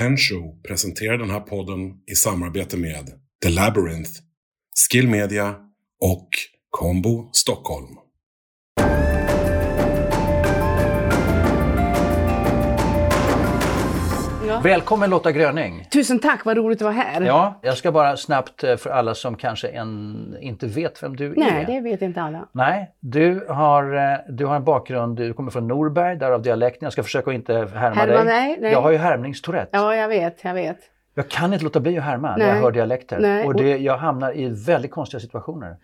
Tenshow presenterar den här podden i samarbete med The Labyrinth, Skill Media och Combo Stockholm. Ja. Välkommen Lotta Gröning! Tusen tack, vad roligt att vara här. Ja, jag ska bara snabbt eh, för alla som kanske en, inte vet vem du Nej, är. det vet inte alla. Nej, du har, eh, du har en bakgrund, du kommer från Norberg, därav dialekten. Jag ska försöka att inte härma Härma dig. dig, nej. Jag har ju härmningstourette. Ja, jag vet, jag vet. Jag kan inte låta bli att härma när Nej. jag hör dialekter. Nej. Och det, jag hamnar i väldigt konstiga situationer.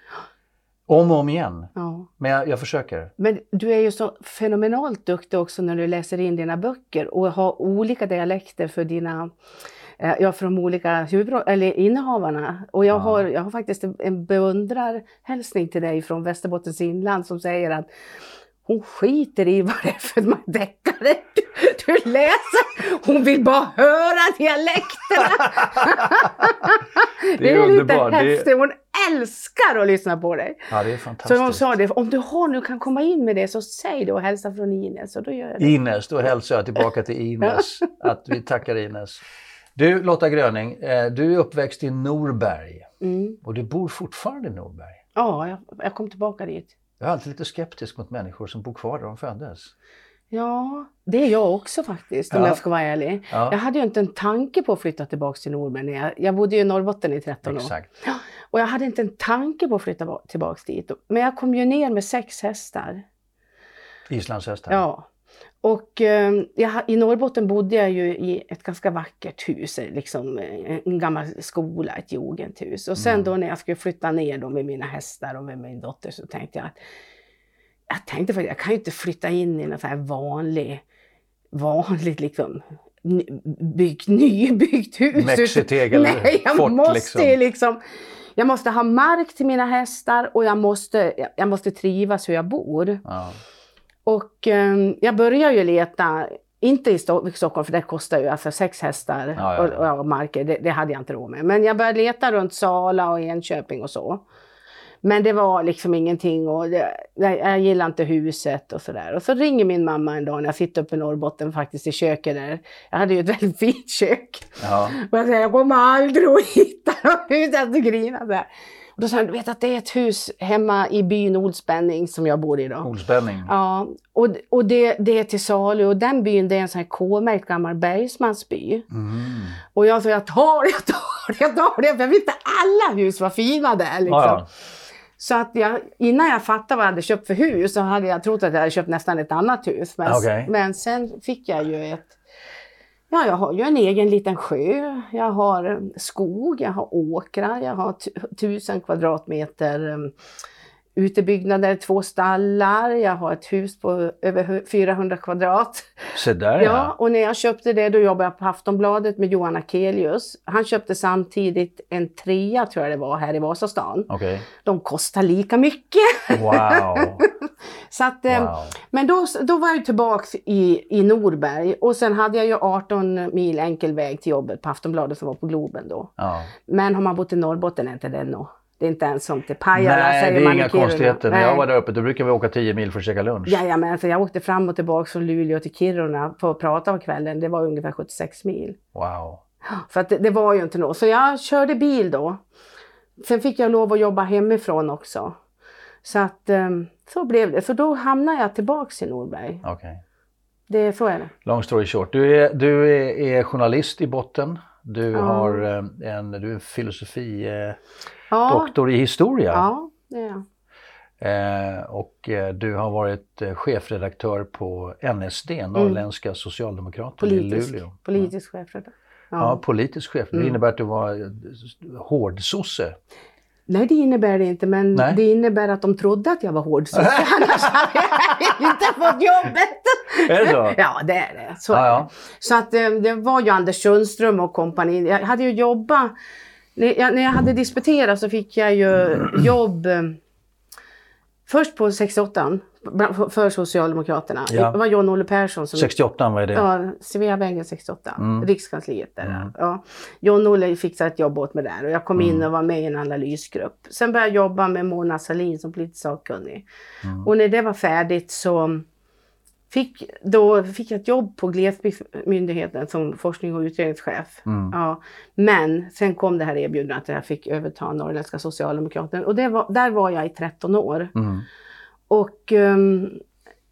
Om och om igen. Ja. Men jag, jag försöker. Men du är ju så fenomenalt duktig också när du läser in dina böcker och har olika dialekter för dina eh, Ja, för de olika huvudro- eller innehavarna. Och jag, Ja. har, jag har faktiskt en- en beundrarhälsning till dig från Västerbottens inland som säger att hon skiter i vad det är för deckare du, du läser. Hon vill bara höra dialekterna. Det är lite underbart. Det är- häftigt. Hon älskar att lyssna på dig. Ja, det är Så fantastiskt. hon sa det, om du har nu kan komma in med det så säg det och hälsa från Ines. Och då gör jag det. Ines, då hälsar jag tillbaka till Ines. Att vi tackar Ines. Du Lotta Gröning, eh, du är uppväxt i Norberg Mm. och du bor fortfarande i Norberg. Ja, jag, jag kom tillbaka dit. Jag är alltid lite skeptisk mot människor som bor kvar där de föddes. Ja, det är jag också faktiskt om Ja. jag ska vara ärlig. Ja. Jag hade ju inte en tanke på att flytta tillbaka till Norberg. Jag, jag bodde ju i Norrbotten i 13 år. Exakt. Och jag hade inte en tanke på att flytta ba- tillbaka dit. Men jag kom ju ner med sex hästar. Islandshästar. Ja. Och eh, jag, i Norrbotten bodde jag ju i ett ganska vackert hus, liksom eh, en gammal skola, ett jugendhus. Och sen Mm. då när jag skulle flytta ner då med mina hästar och med min dotter så tänkte jag att jag tänkte faktiskt, jag kan ju inte flytta in i något så här vanlig, vanligt liksom byggt, nybyggt hus. Mexitegel Nej, jag fort, måste liksom. liksom. Jag måste ha mark till mina hästar och jag måste, jag måste trivas hur jag bor. Ja. Och eh, jag började ju leta, inte i Sto- Stockholm för det kostar ju alltså sex hästar Ja, ja, ja. Och, och marker, det, det hade jag inte råd med. Men jag började leta runt Sala och Enköping och så. Men det var liksom ingenting och det, jag, gillar inte huset och sådär. Och så ringer min mamma en dag när jag sitter uppe i Norrbotten faktiskt i köket där. Jag hade ju ett väldigt fint kök. Ja. Och jag säger, jag kommer aldrig att hitta något hus. Jag så grina där. Och då sa han, du vet att det är ett hus hemma i byn Olspänning som jag bor i då. Ordspänning. Ja, och, och det, det är till salu och den byn det är en sån här K-märkt gammal bergsmansby. Mm. Och jag sa jag tar det, jag tar det, jag tar det. För jag visste alla hus var fina där liksom. Ja, ja. Så att jag, innan jag fattade vad jag hade köpt för hus så hade jag trott att jag hade köpt nästan ett annat hus. Men, Okej. men sen fick jag ju ett Ja, jag har ju en egen liten sjö, jag har eh, skog, jag har åkrar, jag har tusen kvadratmeter um, utebyggnader, två stallar, jag har ett hus på över hu- 400 kvadrat. Se där Ja, ja. och när jag köpte det då jobbade jag på Aftonbladet med Johan Akelius. Han köpte samtidigt en trea tror jag det var här i Vasastan. Okej. De kostar lika mycket. Wow. Så att, eh, wow. Men då, då var jag tillbaks i, i Norberg och sen hade jag ju 18 mil enkel väg till jobbet på Aftonbladet som var på Globen då. Ja. Men har man bott i Norrbotten är inte det nog. Det är inte ens som till Pajala Nej, säger det är inga konstigheter. När jag var där uppe då brukade vi åka 10 mil för att käka lunch. Jajamensan, jag åkte fram och tillbaka från Luleå till Kiruna för att prata på kvällen. Det var ungefär 76 mil. Wow. Så att det, det var ju inte något. Så jag körde bil då. Sen fick jag lov att jobba hemifrån också. Så att ehm, så blev det. Så då hamnade jag tillbaks i Norberg. Okej. Det, så är det. Long story short. Du är, du är, är journalist i botten. Du Ja. har eh, en, du är filosofi eh, Ja, doktor i historia. ja det är jag. Eh, och eh, du har varit eh, chefredaktör på NSD, Norrländska Socialdemokraten i Mm. Politisk, Luleå. politisk chefredaktör. Ja, Ja. politisk chef. Det Mm. innebär att du var eh, hårdsosse. Nej, det innebär det inte, men Nej. det innebär att de trodde att jag var hård så annars hade jag inte fått jobbet. Är det så? Ja, det är det. Så, Ja, ja. så att eh, det var ju Anders Sundström och kompani. Jag hade ju jobbat, när jag, när jag hade disputerat så fick jag ju jobb eh, först på 68 bland- för- Socialdemokraterna. Ja. Det var John-Olle Persson som 68 vad är det? Ja, Sveavägen 68, Mm. Rikskansliet där. Mm. Ja. John-Olle fixade ett jobb åt mig där och jag kom in Mm. och var med i en analysgrupp. Sen började jag jobba med Mona Sahlin som politisk sakkunnig. Mm. Och när det var färdigt så fick, då fick jag ett jobb på Glesbygdsmyndigheten som forskning och utredningschef. Mm. Ja, men sen kom det här erbjudandet att jag fick överta Norrländska Socialdemokraten och var, där var jag i 13 år. Mm. Och ehm,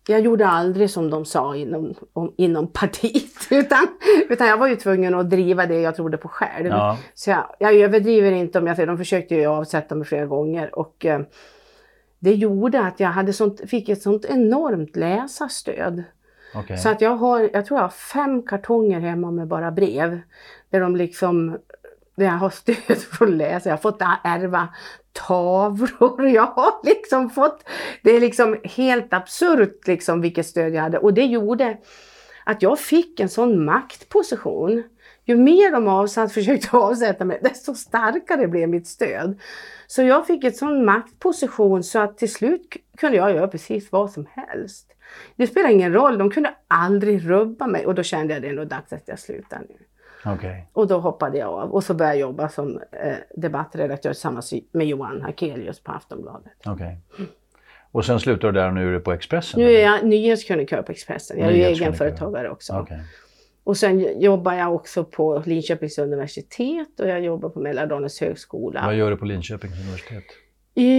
jag gjorde aldrig som de sa inom, om, inom partiet. Utan, utan jag var ju tvungen att driva det jag trodde på själv. Ja. Så jag, jag överdriver inte om jag säger, de försökte ju avsätta mig flera gånger. Och eh, det gjorde att jag hade sånt, fick ett sånt enormt läsarstöd. Okej. Så att jag har, jag tror jag har fem kartonger hemma med bara brev. Där de liksom, där jag har stöd för att läsa. Jag har fått ärva tavlor. Jag har liksom fått, det är liksom helt absurt liksom vilket stöd jag hade. Och det gjorde att jag fick en sån maktposition. Ju mer de avsatt, försökte avsätta mig, desto starkare blev mitt stöd. Så jag fick en sån maktposition så att till slut kunde jag göra precis vad som helst. Det spelar ingen roll, de kunde aldrig rubba mig och då kände jag det är nog dags att jag slutar nu. Okej. Och då hoppade jag av och så började jag jobba som eh, debattredaktör tillsammans med Johan Hakelius på Aftonbladet. Okej. Och sen slutar du där och nu är du på Expressen? Nu är jag nyhetskrönikör på Expressen. Jag är ju egenföretagare också. Okej. Och sen jobbar jag också på Linköpings universitet och jag jobbar på Mälardalens högskola. Vad gör du på Linköpings universitet?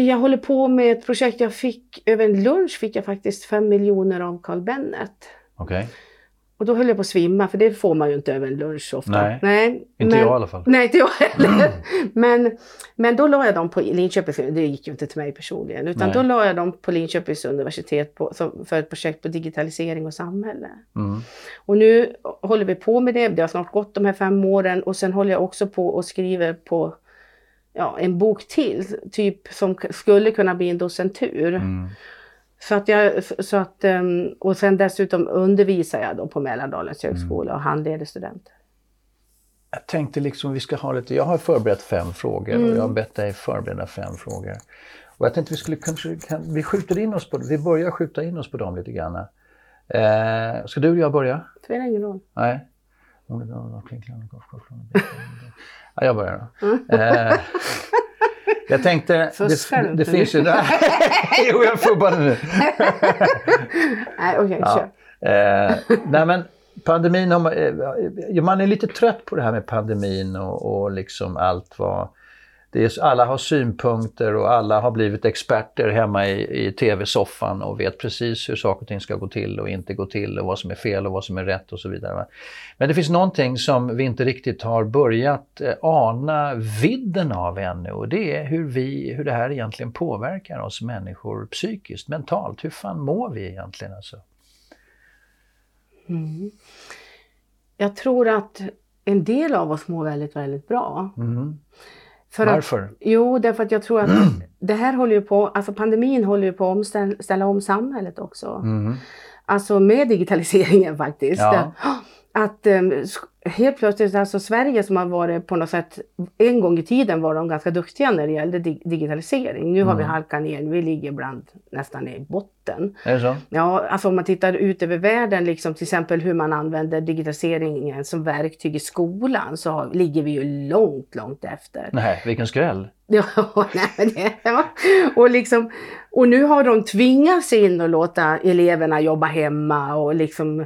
Jag håller på med ett projekt jag fick, över en lunch fick jag faktiskt 5 miljoner av Carl Bennet. Okej. Och då höll jag på att svimma för det får man ju inte över en lunch ofta. Nej, Inte men, jag i alla fall. Nej, inte jag heller. men, men då la jag dem på Linköpings Det gick ju inte till mig personligen. Utan Nej. då la jag dem på Linköpings universitet på, för ett projekt på digitalisering och samhälle. Mm. Och nu håller vi på med det. Det har snart gått de här fem åren. Och sen håller jag också på och skriver på ja, en bok till. Typ som skulle kunna bli en docentur. Mm. Så att jag, så att, ehm, och sen dessutom undervisar jag då på Mälardalens Mm. högskola och handleder studenter. Jag tänkte liksom vi ska ha lite, jag har förberett fem frågor och Mm. jag har bett dig förbereda fem frågor. Och jag tänkte vi skulle kanske, kan, vi skjuter in oss på, vi börjar skjuta in oss på dem lite grann. Eh, ska du eller jag börja? Det spelar ingen roll. Nej? Ja, jag börjar då. Eh, jag tänkte, Fuskar du det, det finns ju... jo, jag fubbade nu. Nej, okej, Ja. kör. Eh, nej men pandemin, eh, man är lite trött på det här med pandemin och, och liksom allt vad... Det är, alla har synpunkter och alla har blivit experter hemma i, i tv-soffan och vet precis hur saker och ting ska gå till och inte gå till och vad som är fel och vad som är rätt och så vidare. Men det finns någonting som vi inte riktigt har börjat eh, ana vidden av ännu och det är hur, vi, hur det här egentligen påverkar oss människor psykiskt, mentalt. Hur fan mår vi egentligen? Alltså? Mm. Jag tror att en del av oss mår väldigt, väldigt bra. Mhm. För att, Varför? jo, därför att jag tror att det här håller ju på, alltså pandemin håller ju på att omställa, ställa om samhället också. Mhm. Alltså med digitaliseringen faktiskt. Ja. Att um, helt plötsligt, alltså Sverige som har varit på något sätt, en gång i tiden var de ganska duktiga när det gällde dig- digitalisering. Nu har vi Mm. halkat ner, vi ligger ibland nästan i botten. Är det så? Ja, alltså om man tittar ut över världen, liksom till exempel hur man använder digitaliseringen som verktyg i skolan, så har, ligger vi ju långt, långt efter. Nej, vilken skräll. Ja, nej, det, ja. Och, liksom, och nu har de tvingats in och låta eleverna jobba hemma och liksom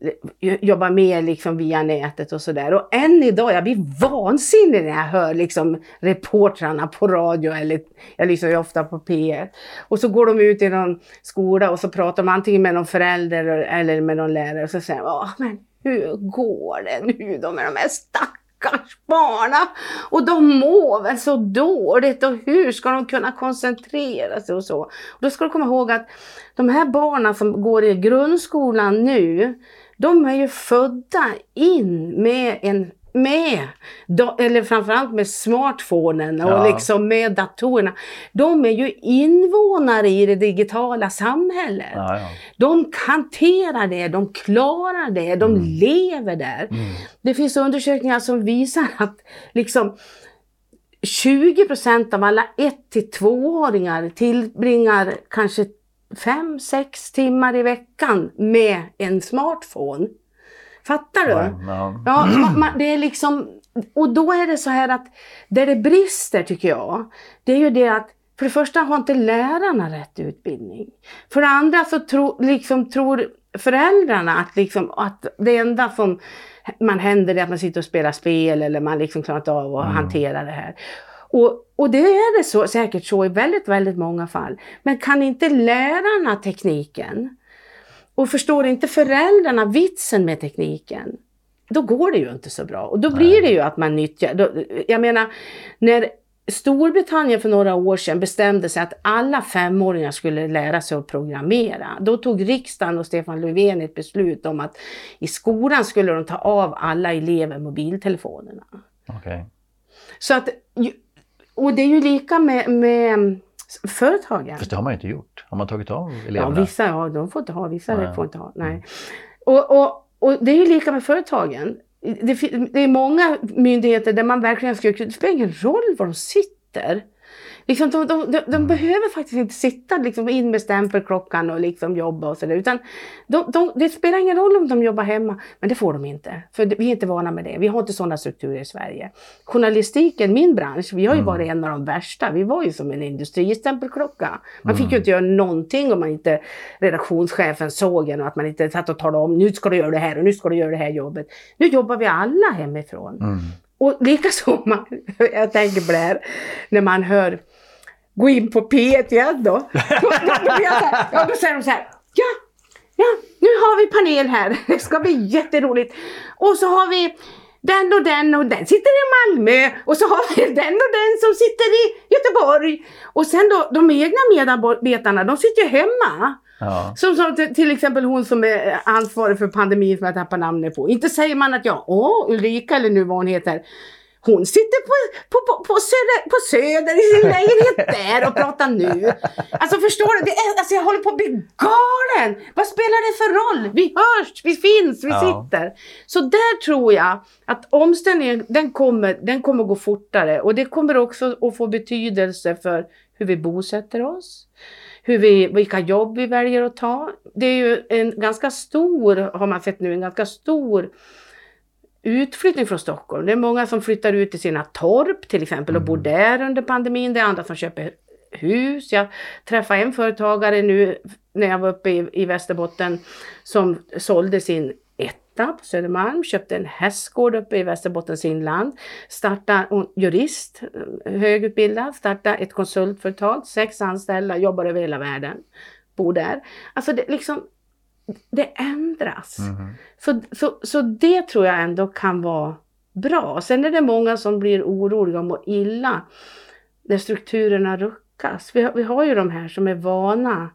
Eh, jobba mer liksom via nätet och sådär. Och än idag, jag blir vansinnig när jag hör liksom reportrarna på radio eller jag lyssnar ju ofta på P1. Och så går de ut i någon skola och så pratar de antingen med någon förälder eller med någon lärare och så säger de, men hur går det nu då med de här stackars barnen? Och de mår väl så dåligt och hur ska de kunna koncentrera sig och så. Och då ska du komma ihåg att de här barnen som går i grundskolan nu, de är ju födda in med en med, eller framförallt med smartphonen och Ja. liksom med datorerna. De är ju invånare i det digitala samhället. Ja, ja. De hanterar det, de klarar det, de Mm. lever där. Det finns undersökningar som visar att liksom 20 procent av alla 1-2-åringar tillbringar kanske 5-6 timmar i veckan med en smartphone. Fattar du? Ja, ja. Ja, man, det är liksom, och då är det så här att där det brister tycker jag, det är ju det att för det första har inte lärarna rätt utbildning. För det andra så tro, liksom tror föräldrarna att, liksom, att det enda som man händer är att man sitter och spelar spel eller man liksom klarar inte av att Mm. hantera det här. Och, och det är det så, säkert så i väldigt, väldigt många fall. Men kan inte lärarna tekniken och förstår inte föräldrarna vitsen med tekniken, då går det ju inte så bra. Och då blir det ju att man nyttjar, då, jag menar, när Storbritannien för några år sedan bestämde sig att alla femåringar skulle lära sig att programmera. Då tog riksdagen och Stefan Löfven ett beslut om att i skolan skulle de ta av alla elever mobiltelefonerna. Okej. Så att, och det är ju lika med, med företagen. Fast det har man ju inte gjort. Har man tagit av Ja, eleverna? vissa ja, de får inte ha, vissa Nej. får inte ha. Nej. Och, och, och det är ju lika med företagen. Det, det är många myndigheter där man verkligen ska, det spelar ingen roll var de sitter. Liksom, de, de, de, de behöver faktiskt inte sitta liksom, in med stämpelklockan och liksom jobba och sådär. Utan de, de, det spelar ingen roll om de jobbar hemma, men det får de inte. För vi är inte vana med det. Vi har inte sådana strukturer i Sverige. Journalistiken, min bransch, vi har ju varit en av de värsta. Vi var ju som en industristämpelklocka. Man fick ju inte göra någonting om man inte redaktionschefen såg en och att man inte satt och talade om nu ska du göra det här och nu ska du göra det här jobbet. Nu jobbar vi alla hemifrån. Mm. Och likaså, man, jag tänker på det här, när man hör gå in på P1 igen då. Då, då, då, här, ja, då säger de så här, ja, ja, nu har vi panel här, det ska bli jätteroligt. Och så har vi den och den och den sitter i Malmö och så har vi den och den som sitter i Göteborg. Och sen då, de egna medarbetarna, de sitter ju hemma. Ja. Som, som till, till exempel hon som är ansvarig för pandemin som jag tappar namnet på. Inte säger man att jag, åh Ulrika eller nu vad hon heter. Hon sitter på, på, på, på, söder, på söder i sin lägenhet där och pratar nu. Alltså förstår du? Det är, alltså jag håller på att bli galen! Vad spelar det för roll? Vi hörs, vi finns, vi Ja. sitter. Så där tror jag att omställningen den kommer, den kommer gå fortare och det kommer också att få betydelse för hur vi bosätter oss hur vi, vilka jobb vi väljer att ta. Det är ju en ganska stor, har man sett nu, en ganska stor utflyttning från Stockholm. Det är många som flyttar ut till sina torp till exempel och bor där under pandemin. Det är andra som köper hus. Jag träffade en företagare nu när jag var uppe i, i Västerbotten som sålde sin etta på Södermalm, köpte en hästgård uppe i Västerbottens inland, startade, jurist, högutbildad, startade ett konsultföretag, sex anställda, jobbar över hela världen, bor där. Alltså det liksom, det ändras. Mhm. Så, så, så det tror jag ändå kan vara bra. Sen är det många som blir oroliga och mår illa när strukturerna ruckas. Vi har, vi har ju de här som är vana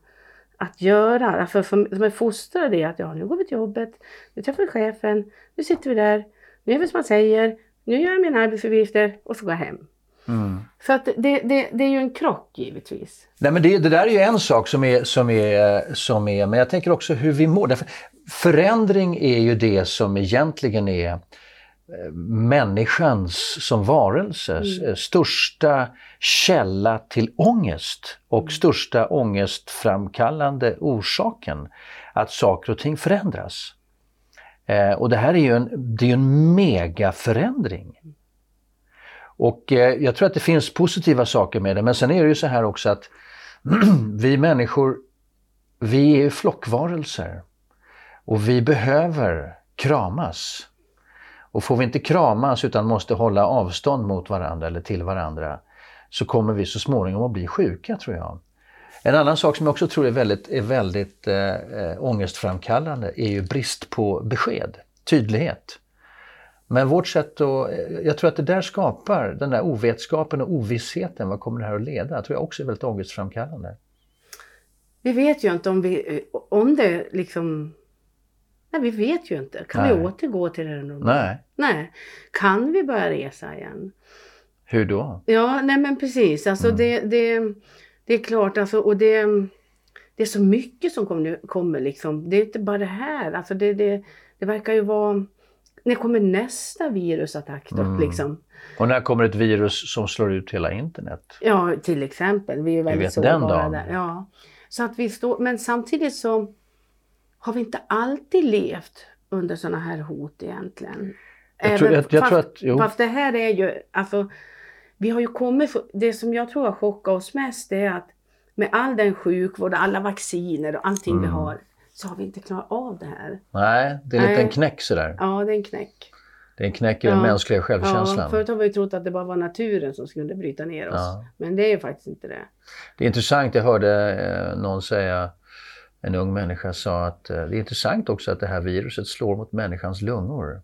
att göra, alltså som, som är fostrade i att ja, nu går vi till jobbet, nu träffar vi chefen, nu sitter vi där, nu gör vi som man säger, nu gör jag mina arbetsuppgifter och så går jag hem. Mm. Så att det, det, det är ju en krock givetvis. Nej, men det, det där är ju en sak som är, som, är, som är, men jag tänker också hur vi mår. Därför, förändring är ju det som egentligen är eh, människans som varelses eh, största källa till ångest och största ångestframkallande orsaken att saker och ting förändras. Eh, och det här är ju en, det är en megaförändring. Och eh, jag tror att det finns positiva saker med det, men sen är det ju så här också att vi människor, vi är ju flockvarelser. Och vi behöver kramas. Och får vi inte kramas utan måste hålla avstånd mot varandra eller till varandra så kommer vi så småningom att bli sjuka tror jag. En annan sak som jag också tror är väldigt, är väldigt eh, eh, ångestframkallande är ju brist på besked, tydlighet. Men vårt sätt att, eh, jag tror att det där skapar den där ovetskapen och ovissheten, vad kommer det här att leda? Jag tror jag också är väldigt ångestframkallande. Vi vet ju inte om, vi, om det liksom... Nej, vi vet ju inte. Kan Nej. vi återgå till det normala? Nej, Nej. Kan vi börja resa igen? hur då? Ja, nej men precis. Alltså Mm. det, det, det är klart, alltså, och det, det är så mycket som kommer, kommer liksom. Det är inte bara det här. Alltså det, det, det verkar ju vara... När kommer nästa virusattack då? Mm. Liksom? Och när kommer ett virus som slår ut hela internet? Ja, till exempel. Vi är ju väldigt sårbara där. Ja. Så att vi står, men samtidigt så har vi inte alltid levt under sådana här hot egentligen. Jag tror- jag- jag fast, tror att- jo. fast det här är ju, alltså, vi har ju kommit, det som jag tror har chockat oss mest är att med all den sjukvård, alla vacciner och allting vi Mm. har, så har vi inte klarat av det här. Nej, det är en Nej. liten knäck sådär. Ja, det är en knäck. Det är en knäck i den Ja. mänskliga Ja, självkänslan. förut har vi trott att det bara var naturen som skulle bryta ner oss. Ja. Men det är faktiskt inte det. Det är intressant, jag hörde eh, någon säga, en ung människa sa att eh, det är intressant också att det här viruset slår mot människans lungor.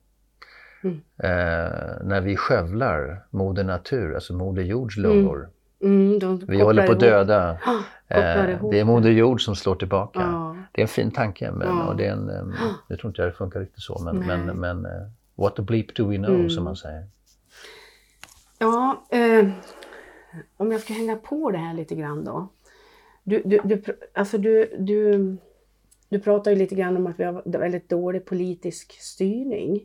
Mm. Eh, när vi skövlar moder natur, alltså moder jords lungor. Mm, de Vi håller på att döda. Eh, det är moder jord som slår tillbaka. Ja. Det är en fin tanke, men Ja. och det är en, eh, jag tror inte det funkar riktigt så, men, Nej. men, men eh, what the bleep do we know, Mm. som man säger. Ja, eh, om jag ska hänga på det här lite grann då. Du, du, du, alltså du, du, du pratar ju lite grann om att vi har väldigt dålig politisk styrning.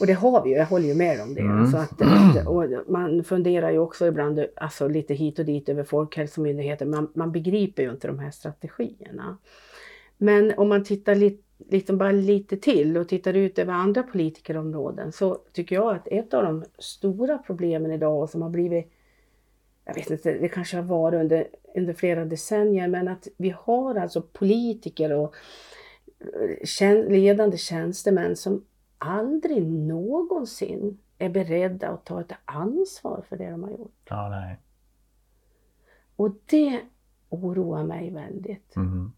Och det har vi ju, jag håller ju med om det. Mm. Alltså att, att, man funderar ju också ibland alltså lite hit och dit över Folkhälsomyndigheten. Man, man begriper ju inte de här strategierna. Men om man tittar lite, liksom bara lite till och tittar ut över andra politikerområden så tycker jag att ett av de stora problemen idag som har blivit, jag vet inte, det kanske har varit under, under flera decennier, men att vi har alltså politiker och eh, ledande tjänstemän som aldrig någonsin är beredda att ta ett ansvar för det de har gjort. Ja, nej. Och det oroar mig väldigt. Mhm.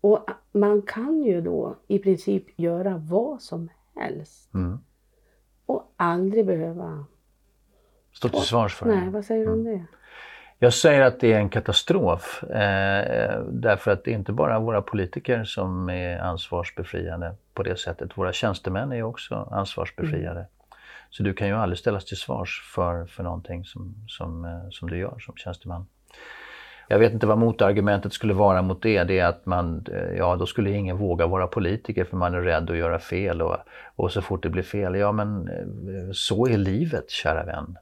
Och man kan ju då i princip göra vad som helst Mm. och aldrig behöva... Stå till svars för det. Nej, vad säger du om det? Jag säger att det är en katastrof. Eh, därför att det är inte bara våra politiker som är ansvarsbefriade på det sättet. Våra tjänstemän är också ansvarsbefriade. Så du kan ju aldrig ställas till svars för, för någonting som, som, eh, som du gör som tjänsteman. Jag vet inte vad motargumentet skulle vara mot det. Det är att man, eh, ja då skulle ingen våga vara politiker för man är rädd att göra fel och, och så fort det blir fel, ja men eh, så är livet kära vän.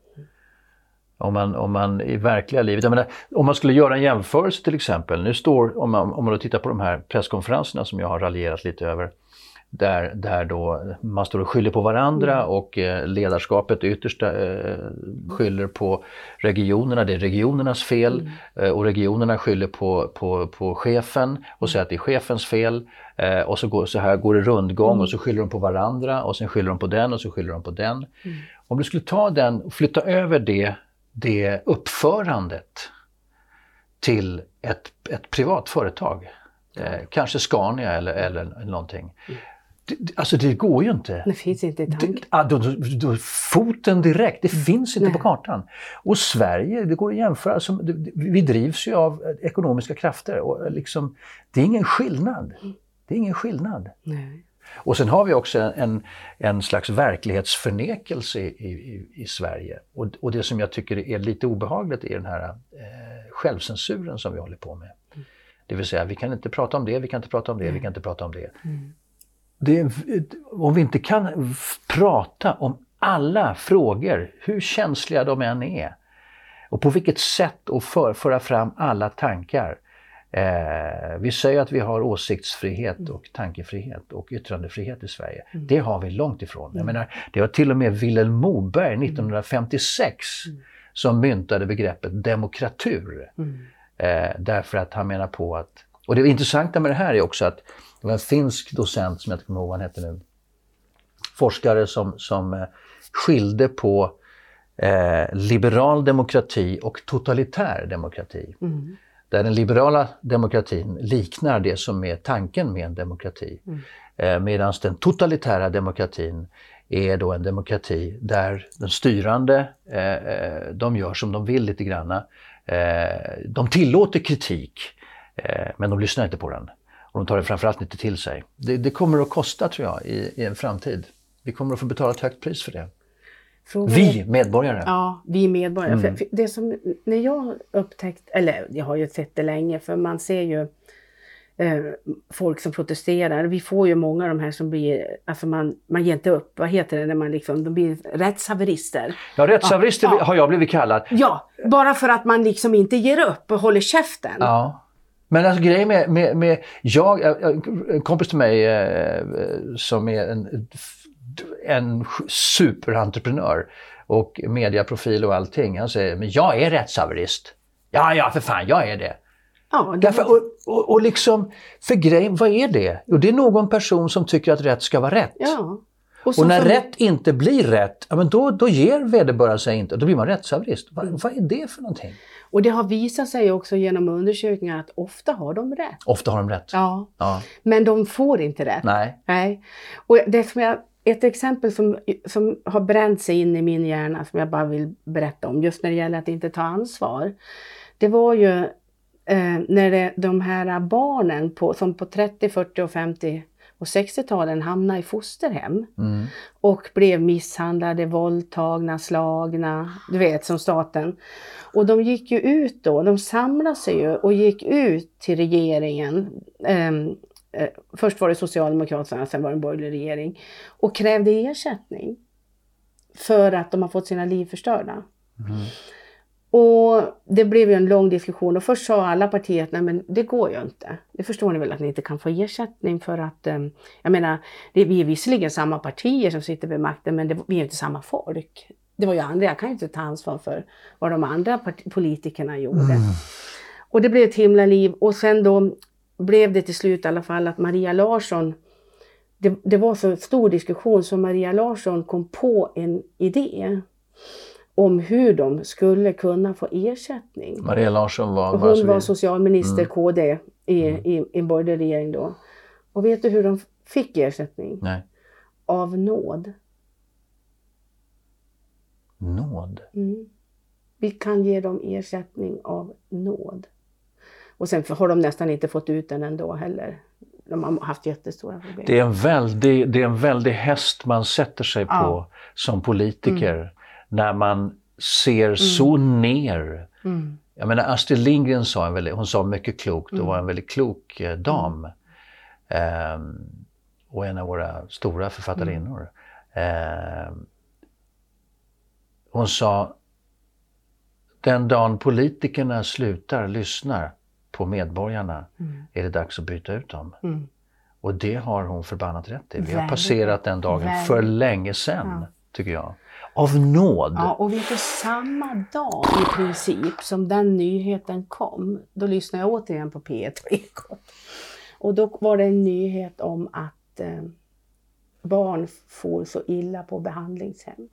Om man, om man i verkliga livet, jag menar, om man skulle göra en jämförelse till exempel, nu står, om man, om man då tittar på de här presskonferenserna som jag har raljerat lite över, där, där då man står och skyller på varandra och eh, ledarskapet det yttersta eh, skyller på regionerna, det är regionernas fel eh, och regionerna skyller på, på, på chefen och säger att det är chefens fel. Eh, och så, går, så här går det rundgång och så skyller de på varandra och sen skyller de på den och så skyller de på den. Om du skulle ta den och flytta över det, det uppförandet till ett, ett privat företag, eh, kanske Scania eller, eller någonting. Det, det- alltså det går ju inte. Det finns inte i tanken. ah, då, då, då, foten direkt, det finns inte Nej. på kartan. Och Sverige, det går att jämföra, det- vi drivs ju av eh, ekonomiska krafter. Och liksom, det är ingen skillnad. Det är ingen skillnad. Nej. Och sen har vi också en, en slags verklighetsförnekelse i, i, i Sverige. Och, och det som jag tycker är lite obehagligt är den här eh, självcensuren som vi håller på med. Det vill säga, vi kan inte prata om det, vi kan inte prata om det, vi kan inte prata om det. det är, om vi inte kan prata om alla frågor, hur känsliga de än är, och på vilket sätt att för, föra fram alla tankar. Eh, vi säger att vi har åsiktsfrihet och tankefrihet och yttrandefrihet i Sverige. Det har vi långt ifrån. Jag menar, det var till och med Vilhelm Moberg 1956 som myntade begreppet demokratur. Eh, därför att han menar på att... Och det intressanta med det här är också att det var en finsk docent, som jag inte kommer ihåg vad han hette nu, forskare som, som eh, skilde på eh, liberal demokrati och totalitär demokrati. Mm. Där den liberala demokratin liknar det som är tanken med en demokrati. Eh, Medan den totalitära demokratin är då en demokrati där den styrande, eh, eh, de gör som de vill lite granna. Eh, de tillåter kritik, men de lyssnar inte på den. Och de tar det framförallt inte till sig. Det, det kommer att kosta tror jag i, i en framtid. Vi kommer att få betala ett högt pris för det. Frågan Vi är- medborgare. Ja, vi medborgare. Mm. För, för det som, när jag upptäckt, eller jag har ju sett det länge, för man ser ju eh, folk som protesterar. Vi får ju många av de här som blir, alltså man, man ger inte upp. Vad heter det när man liksom, de blir rättshaverister. Ja, rättshaverister Ja, ja. har jag blivit kallad. Ja, bara för att man liksom inte ger upp och håller käften. Ja. Men alltså grejen med, med, med jag, en kompis till mig eh, som är en, en superentreprenör och mediaprofil och allting. Han säger, men jag är rättshaverist. Ja, ja, för fan, jag är det. Ja, Därför, och, och, och liksom, för grejen, vad är det? Jo, det är någon person som tycker att rätt ska vara rätt. ja. Och så när som- rätt inte blir rätt, ja, men då, då ger vederbörande sig inte. Då blir man rättshaverist. Vad, vad är det för någonting? Och det har visat sig också genom undersökningar att ofta har de rätt. Ofta har de rätt. Ja. Ja. Men de får inte rätt. Nej. Nej. Och det som jag, ett exempel som, som har bränt sig in i min hjärna som jag bara vill berätta om just när det gäller att inte ta ansvar. Det var ju eh, när det, de här barnen på, som på 30, 40 och 50 och 60-talen hamnade i fosterhem Mm. och blev misshandlade, våldtagna, slagna, du vet som staten. Och de gick ju ut då, de samlade sig ju och gick ut till regeringen. Ehm, eh, först var det Socialdemokraterna, sen var det en borgerlig regering. Och krävde ersättning. För att de har fått sina liv förstörda. Mm. Och det blev ju en lång diskussion och först sa alla partier att nej men det går ju inte. Det förstår ni väl att ni inte kan få ersättning för att, eh, jag menar, det, vi är visserligen samma partier som sitter vid makten men det, vi är inte samma folk. Det var ju andra, jag kan ju inte ta ansvar för vad de andra politikerna gjorde. Och det blev ett himla liv och sen då blev det till slut i alla fall att Maria Larsson, det, det var så stor diskussion så Maria Larsson kom på en idé om hur de skulle kunna få ersättning. Maria Larsson var... Hon var vi- socialminister Mm. KD i, i, i en borgerlig regering då. Och vet du hur de fick ersättning? Nej. Av nåd. Nåd. Mm. Vi kan ge dem ersättning av nåd. Och sen har de nästan inte fått ut den ändå heller. De har haft jättestora problem. Det är, en väldig, det är en väldig häst man sätter sig på Ja. som politiker när man ser så ner. Mm. Jag menar Astrid Lindgren sa, en väldigt, hon sa mycket klokt och Mm. var en väldigt klok eh, dam. Ehm, och en av våra stora författarinnor. Ehm, hon sa, den dagen politikerna slutar lyssna på medborgarna Mm. är det dags att byta ut dem. Mm. Och det har hon förbannat rätt i. Vi har passerat den dagen Väldigt. för länge sedan, Ja. tycker jag. Av nåd. Ja, och vet du, samma dag i princip som den nyheten kom, då lyssnade jag återigen på P1 och Ekot. Och då var det en nyhet om att eh, barn får så illa på behandlingshem.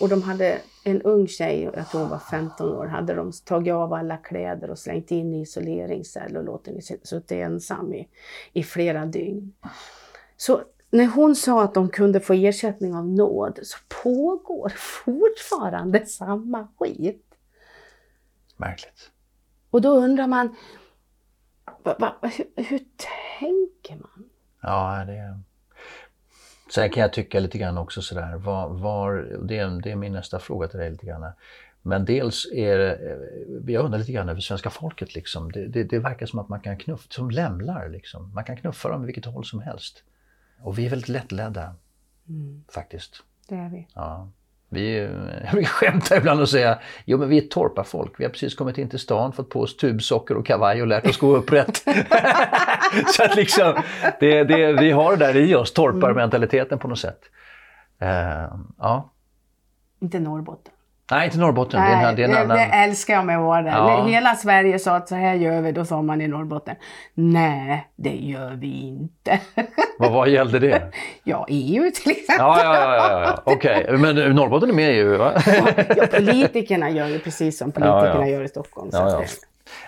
Och de hade en ung tjej, jag tror hon var 15 år, hade de tagit av alla kläder och slängt in i isoleringscell och låtit henne sitta ensam i, i flera dygn. Så när hon sa att de kunde få ersättning av nåd så pågår fortfarande samma skit. Märkligt. Och då undrar man, va, va, hur, hur tänker man? Ja, det är... Sen kan jag tycka lite grann också sådär, var, var, det, är, det är min nästa fråga till dig lite grann. Men dels är det, eh, jag undrar lite grann över svenska folket liksom. Det, det, det verkar som att man kan knuffa, som lämlar liksom. Man kan knuffa dem i vilket håll som helst. Och vi är väldigt lättledda Mm, faktiskt. det är vi. Ja. Vi, jag brukar skämta ibland och säga, jo men vi är ett torparfolk. Vi har precis kommit in till stan, fått på oss tubsocker och kavaj och lärt oss gå upprätt. så att liksom, det, det, vi har det där i oss, torparmentaliteten på något sätt. Eh, ja. Inte Norrbotten. Nej, inte Norrbotten. det är en, det är en annan... det älskar jag med där. Ja. Hela Sverige sa att så här gör vi, då sa man i Norrbotten, nej det gör vi inte. Vad, vad gällde det? ja, EU till exempel. Ja, ja, ja, ja, ja. okej. Men Norrbotten är med i EU, va? ja, politikerna gör ju precis som politikerna Ja, gör i Stockholm. Så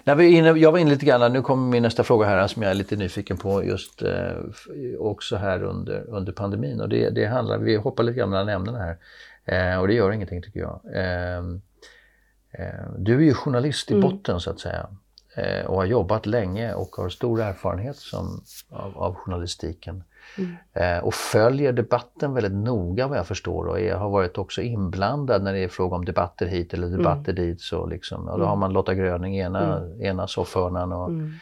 När vi inne, jag var inne lite grann, nu kommer min nästa fråga här som jag är lite nyfiken på just eh, också här under, under pandemin. Och det, det handlar, vi hoppar lite grann mellan ämnena här. Eh, och det gör ingenting tycker jag. Eh, du är ju journalist i Mm. botten så att säga. Eh, och har jobbat länge och har stor erfarenhet som, av, av journalistiken. Mm. Eh, och följer debatten väldigt noga vad jag förstår och är, har varit också inblandad när det är fråga om debatter hit eller debatter dit. Så liksom, ja, då har man Lotta Gröning i ena, ena soffhörnan och Mm.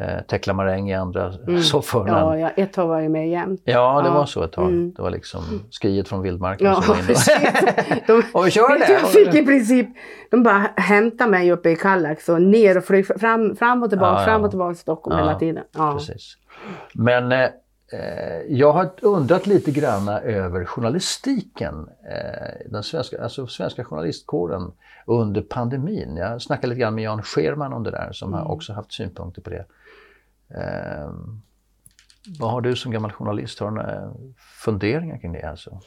Eh, Tekla Maräng i andra Mm. soffhörnan. Ja, Ja, ja, ett har varit med jämt. det Ja. var så ett tag. Mm. Det var liksom skriet från vildmarken Ja, som var inne. De, Och vi kör det! Jag fick i princip, de bara hämtade mig uppe i Kallax och ner och flög fram, fram och tillbaka, Ja, ja. fram och tillbaka till Stockholm Ja, hela tiden. Ja. Precis. Men eh, eh, jag har undrat lite grann över journalistiken, eh, den svenska, alltså svenska journalistkåren under pandemin. Jag snackade lite grann med Jan Scherman om det där som har också haft synpunkter på det. Eh, vad har du som gammal journalist? Har du några funderingar kring det? Alltså?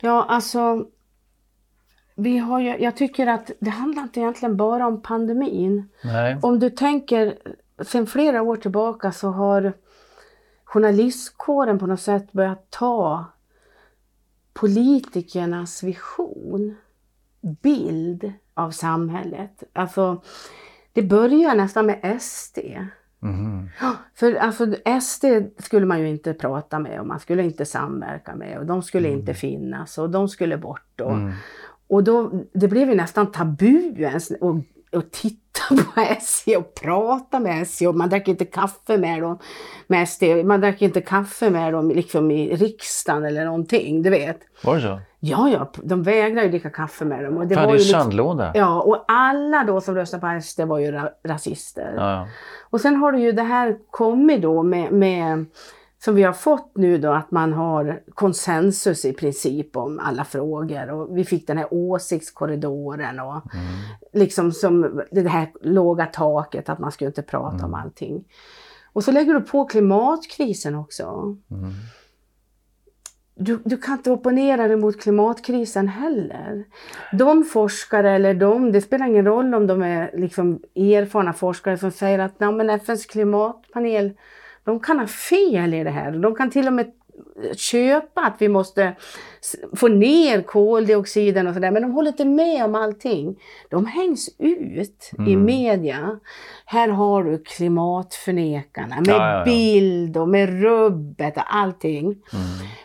Ja, alltså vi har ju, jag tycker att det handlar inte egentligen bara om pandemin. Nej. Om du tänker, sen flera år tillbaka så har journalistkåren på något sätt börjat ta politikernas vision, bild av samhället. Alltså, det börjar nästan med SD. Ja, För alltså, SD skulle man ju inte prata med och man skulle inte samverka med och de skulle inte finnas och de skulle bort. Och, Mm. och då, det blev ju nästan tabu ens att, att titta på SJ och prata med SJ och man drack inte kaffe med dem. Med SD. Man drack inte kaffe med dem liksom i riksdagen eller någonting, du vet. Var det så? Ja, ja, de vägrade ju dricka kaffe med dem. Och det Fan, var det är ju liksom, sandlåda. Ja, och alla då som röstade på SD var ju ra rasister. Ja. Och sen har det ju det här kommit då med, med som vi har fått nu då att man har konsensus i princip om alla frågor och vi fick den här åsiktskorridoren och liksom som det här låga taket att man skulle inte prata om allting. Och så lägger du på klimatkrisen också. Mm. Du, du kan inte opponera dig mot klimatkrisen heller. De forskare eller de, det spelar ingen roll om de är liksom erfarna forskare som säger att Nej, men FNs klimatpanel, de kan ha fel i det här. De kan till och med köpa att vi måste få ner koldioxiden och sådär, men de håller inte med om allting. De hängs ut i Mm. media. Här har du klimatförnekarna med Ja, ja, ja. bild och med rubbet och allting. Mm.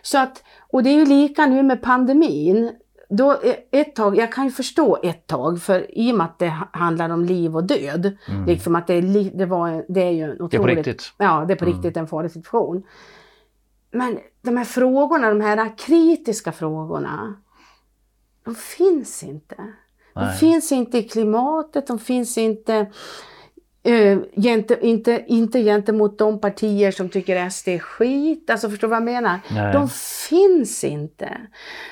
Så att, och det är ju lika nu med pandemin. Då, eh, ett tag, jag kan ju förstå ett tag, för i och med att det ha- handlar om liv och död. Mm. Liksom att det det var, det är ju en Det är otroligt... på riktigt. Ja, det är på Mm. riktigt en farlig situation. Men de här frågorna, de här kritiska frågorna, de finns inte. De Nej. finns inte i klimatet, de finns inte, eh, gente, inte, inte gentemot de partier som tycker SD är skit. Alltså förstår du vad jag menar? Nej. De finns inte.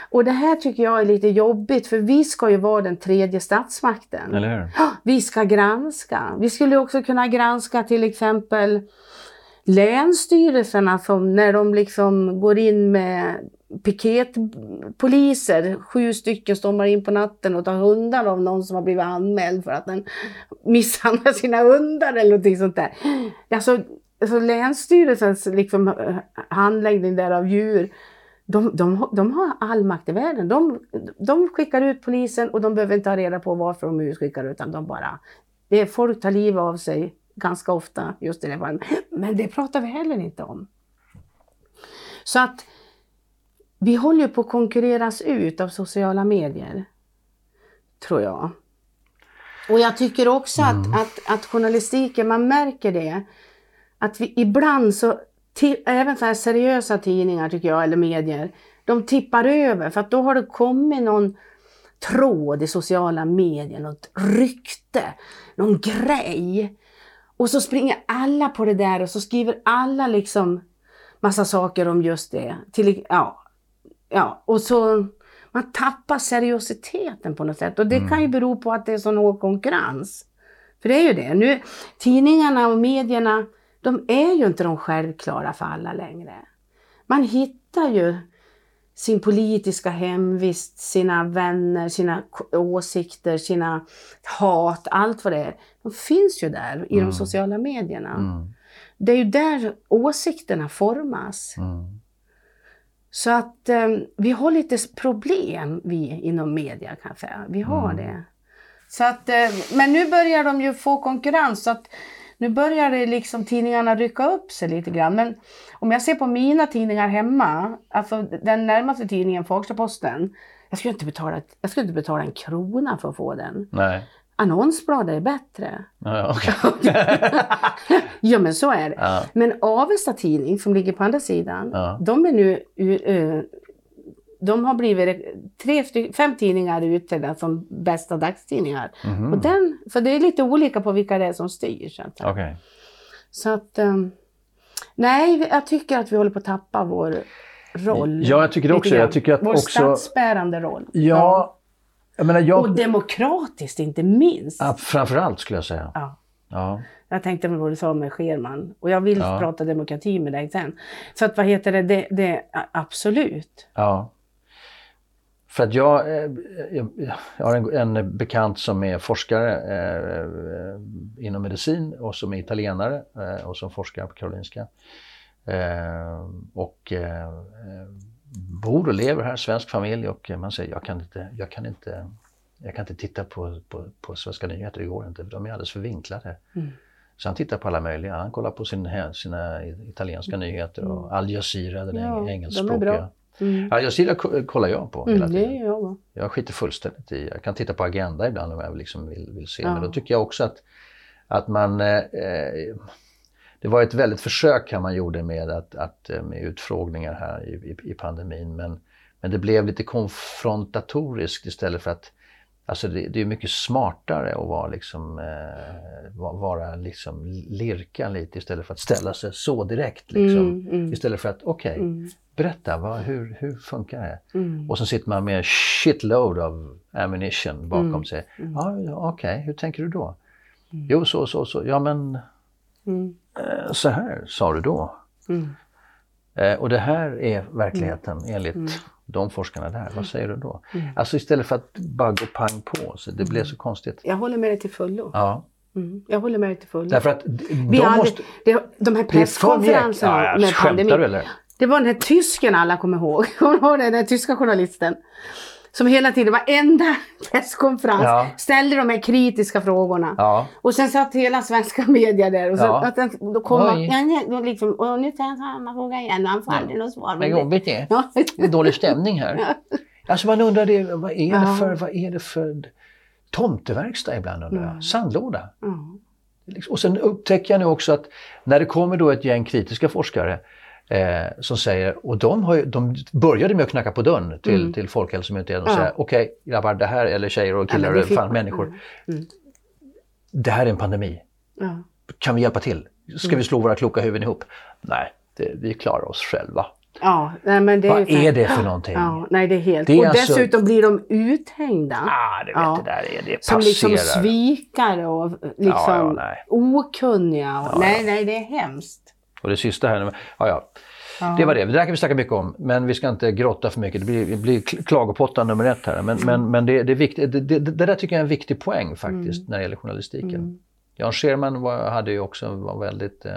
Och det här tycker jag är lite jobbigt för vi ska ju vara den tredje statsmakten. Vi ska granska. Vi skulle också kunna granska till exempel länsstyrelserna som när de liksom går in med piketpoliser, sju stycken stormar in på natten och tar hundar av någon som har blivit anmäld för att den misshandlar sina hundar eller någonting sånt där. Alltså, alltså länsstyrelsens liksom, eh, handläggning där av djur, de, de, de har all makt i världen. De, de skickar ut polisen och de behöver inte ha reda på varför de utskickar utan de bara... Det är, folk tar livet av sig ganska ofta just i det fallet. Men det pratar vi heller inte om. Så att vi håller på att konkurreras ut av sociala medier. Tror jag. Och jag tycker också att, att, att journalistiken, man märker det. Att vi ibland så, ti- även så här seriösa tidningar tycker jag, eller medier, de tippar över för att då har det kommit någon tråd i sociala medier, något rykte, någon grej. Och så springer alla på det där och så skriver alla liksom massa saker om just det. Till, ja, ja, och så man tappar seriositeten på något sätt. Och det kan ju bero på att det är så hård konkurrens. För det är ju det. Nu, tidningarna och medierna, de är ju inte de självklara för alla längre. Man hittar ju sin politiska hemvist, sina vänner, sina åsikter, sina hat, allt vad det är. De finns ju där i de sociala medierna. Mm. Det är ju där åsikterna formas. Mm. Så att eh, vi har lite problem vi inom media kan jag säga. Vi har Mm. det. Så att, eh, men nu börjar de ju få konkurrens. Så att nu börjar det liksom tidningarna rycka upp sig lite grann. Men om jag ser på mina tidningar hemma, alltså den närmaste tidningen, Fagersta-Posten. Jag skulle, inte betala, jag skulle inte betala en krona för att få den. Nej. Annonsbladet är bättre. Ja, okej. Ja men så är det. ja. Men Avesta Tidning som ligger på andra sidan, Ja. de är nu uh, de har blivit tre, fem tidningar utsedda som bästa dagstidningar. Mhm. Och den, för det är lite olika på vilka det är som styr. Så att, Okej. så att um, Nej, jag tycker att vi håller på att tappa vår roll. Ja, jag tycker det också. Jag tycker att vår också- statsbärande roll. Ja, jag menar Och jag... demokratiskt inte minst. Ja, framförallt skulle jag säga. Ja. Ja. Jag tänkte på vad du sa med Scherman. Och jag vill Ja. prata demokrati med dig sen. Så att vad heter det, det, det absolut. Ja. För att jag, eh, jag, jag har en, en bekant som är forskare eh, inom medicin och som är italienare eh, och som forskar på Karolinska. Eh, och eh, bor och lever här, svensk familj och man säger jag kan inte, jag kan inte, jag kan inte titta på, på, på svenska nyheter, det går inte, de är alldeles för vinklade. Mm. Så han tittar på alla möjliga, han kollar på sin, sina italienska nyheter och Al Jazeera, den Mm. Ja, de engelskspråkiga. bra. Mm. Al Jazeera ko- kollar jag på hela Mm, tiden. gör jag. Jag skiter fullständigt i, jag kan titta på Agenda ibland om jag liksom vill, vill se. Ja. Men då tycker jag också att, att man, eh, eh, det var ett väldigt försök här man gjorde med, att, att, eh, med utfrågningar här i, i, i pandemin. Men, men det blev lite konfrontatoriskt istället för att Alltså det, det är mycket smartare att vara, liksom, eh, va- vara liksom lirka lite istället för att ställa sig så direkt. Liksom. Mm, mm. Istället för att, okej, Mm. berätta, vad, hur, hur funkar det? Mm. Och så sitter man med shitload of ammunition bakom Mm. sig. Ja, ja, okej, hur tänker du då? Jo, så, så, så. Ja, men Mm. eh, så här sa du då. Mm. Eh, och det här är verkligheten enligt de forskarna där. Vad säger du då? Mm. Alltså istället för att bara gå pang på. Så det blev så konstigt. Jag håller med dig till fullo. Ja, Mm. Jag håller med dig till fullo. därför att Vi de hade, måste... det, de här presskonferenserna Ja, med skämtar du pandemin. eller? Det var den här tysken alla kommer ihåg. Kommer du ihåg? Den här tyska journalisten. Som hela tiden, varenda presskonferens, Ja. ställde de här kritiska frågorna. Ja, Och sen satt hela svenska media där och så, Ja. att den, då kom man, Oj. ja, nej, då liksom, och nu tar jag samma fråga igen och han får aldrig något svar. vad jobbigt det är. Det är dålig stämning här. Alltså man undrar, det, vad, är det för, vad är det för tomteverkstad ibland undrar jag? Mm. Sandlåda? Liksom. Och sen upptäcker jag nu också att när det kommer då ett gäng kritiska forskare eh, som säger, och de, har ju, de började med att knacka på dörren till, Mm. till Folkhälsomyndigheten och Ja. säga, okej grabbar, det här, eller tjejer och killar, fick fan, människor, Mm. det här är en pandemi. Ja. Kan vi hjälpa till? Ska Mm. vi slå våra kloka huvuden ihop? Nej, det, vi klarar oss själva. Ja, nej, men det Vad är, ju- är det för någonting? Ja, nej, det är helt... Det är och alltså- dessutom blir de uthängda. Ah, det vet Ja. det där är, det Som liksom passerar. svikare och liksom Ja, ja, nej. okunniga. Och, Ja, nej, nej, det är hemskt. Och det sista här, nu- ja, ja. Ja. Det var det. Det där kan vi snacka mycket om, men vi ska inte grotta för mycket. Det blir, det blir kl- klagopottan nummer ett här. Men, men, men det, det, är viktigt, det, det, det där tycker jag är en viktig poäng faktiskt när det gäller journalistiken. Mm. Jan Scherman var, hade ju också, var väldigt... Eh,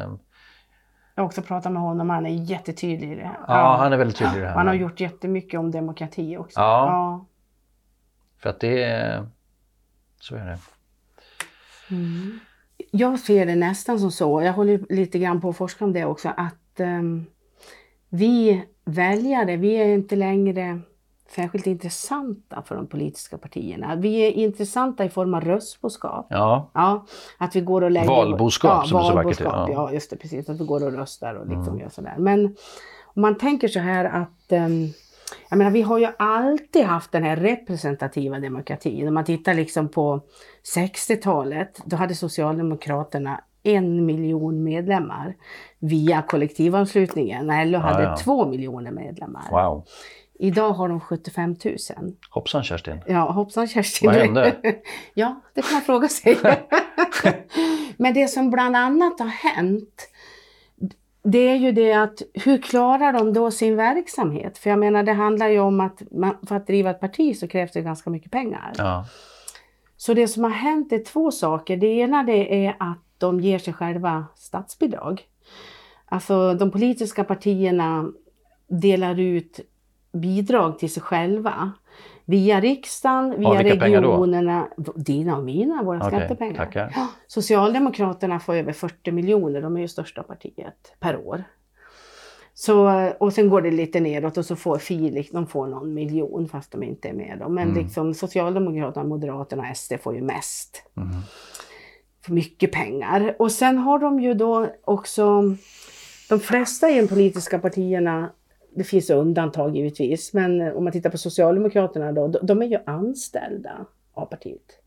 Jag har också pratat med honom, han är jättetydlig i det. ja, han är väldigt tydlig i det här. Han har gjort jättemycket om demokrati också. Ja. Ja. För att det är... Så är det. Mm. Jag ser det nästan som så, jag håller lite grann på att forska om det också, att ehm, vi väljare, vi är inte längre särskilt intressanta för de politiska partierna. Vi är intressanta i form av röstboskap. Ja, Ja, att vi går och lägger... Valboskap, ja, som det så vackert valboskap. Ja. Ja, just det, precis. Att vi går och röstar och liksom Mm. gör sådär. Men om man tänker så här att ehm, jag menar, vi har ju alltid haft den här representativa demokratin. Om man tittar liksom på 60-talet, då hade Socialdemokraterna en miljon medlemmar via kollektivanslutningen. När LO hade ja. två miljoner medlemmar. wow. Idag har de 75 000. Hoppsan Kerstin. Ja, hoppsan Kerstin. Vad hände? ja, det kan man fråga sig. Men det som bland annat har hänt, det är ju det att hur klarar de då sin verksamhet? För jag menar, det handlar ju om att man, för att driva ett parti så krävs det ganska mycket pengar. Ja. Så det som har hänt är två saker. Det ena det är att de ger sig själva statsbidrag. Alltså de politiska partierna delar ut bidrag till sig själva. Via riksdagen, via då? regionerna. Dina och mina, våra Okej, skattepengar. tackar. Ja, Socialdemokraterna får över 40 miljoner, de är ju största partiet per år. Så, och sen går det lite neråt och så får Filip, de får någon miljon fast de inte är med. Då. Men Mm. liksom Socialdemokraterna, Moderaterna och SD får ju mest. Mm. För mycket pengar. Och sen har de ju då också, de flesta i de politiska partierna, det finns undantag givetvis, men om man tittar på Socialdemokraterna då, de- är ju anställda av partiet.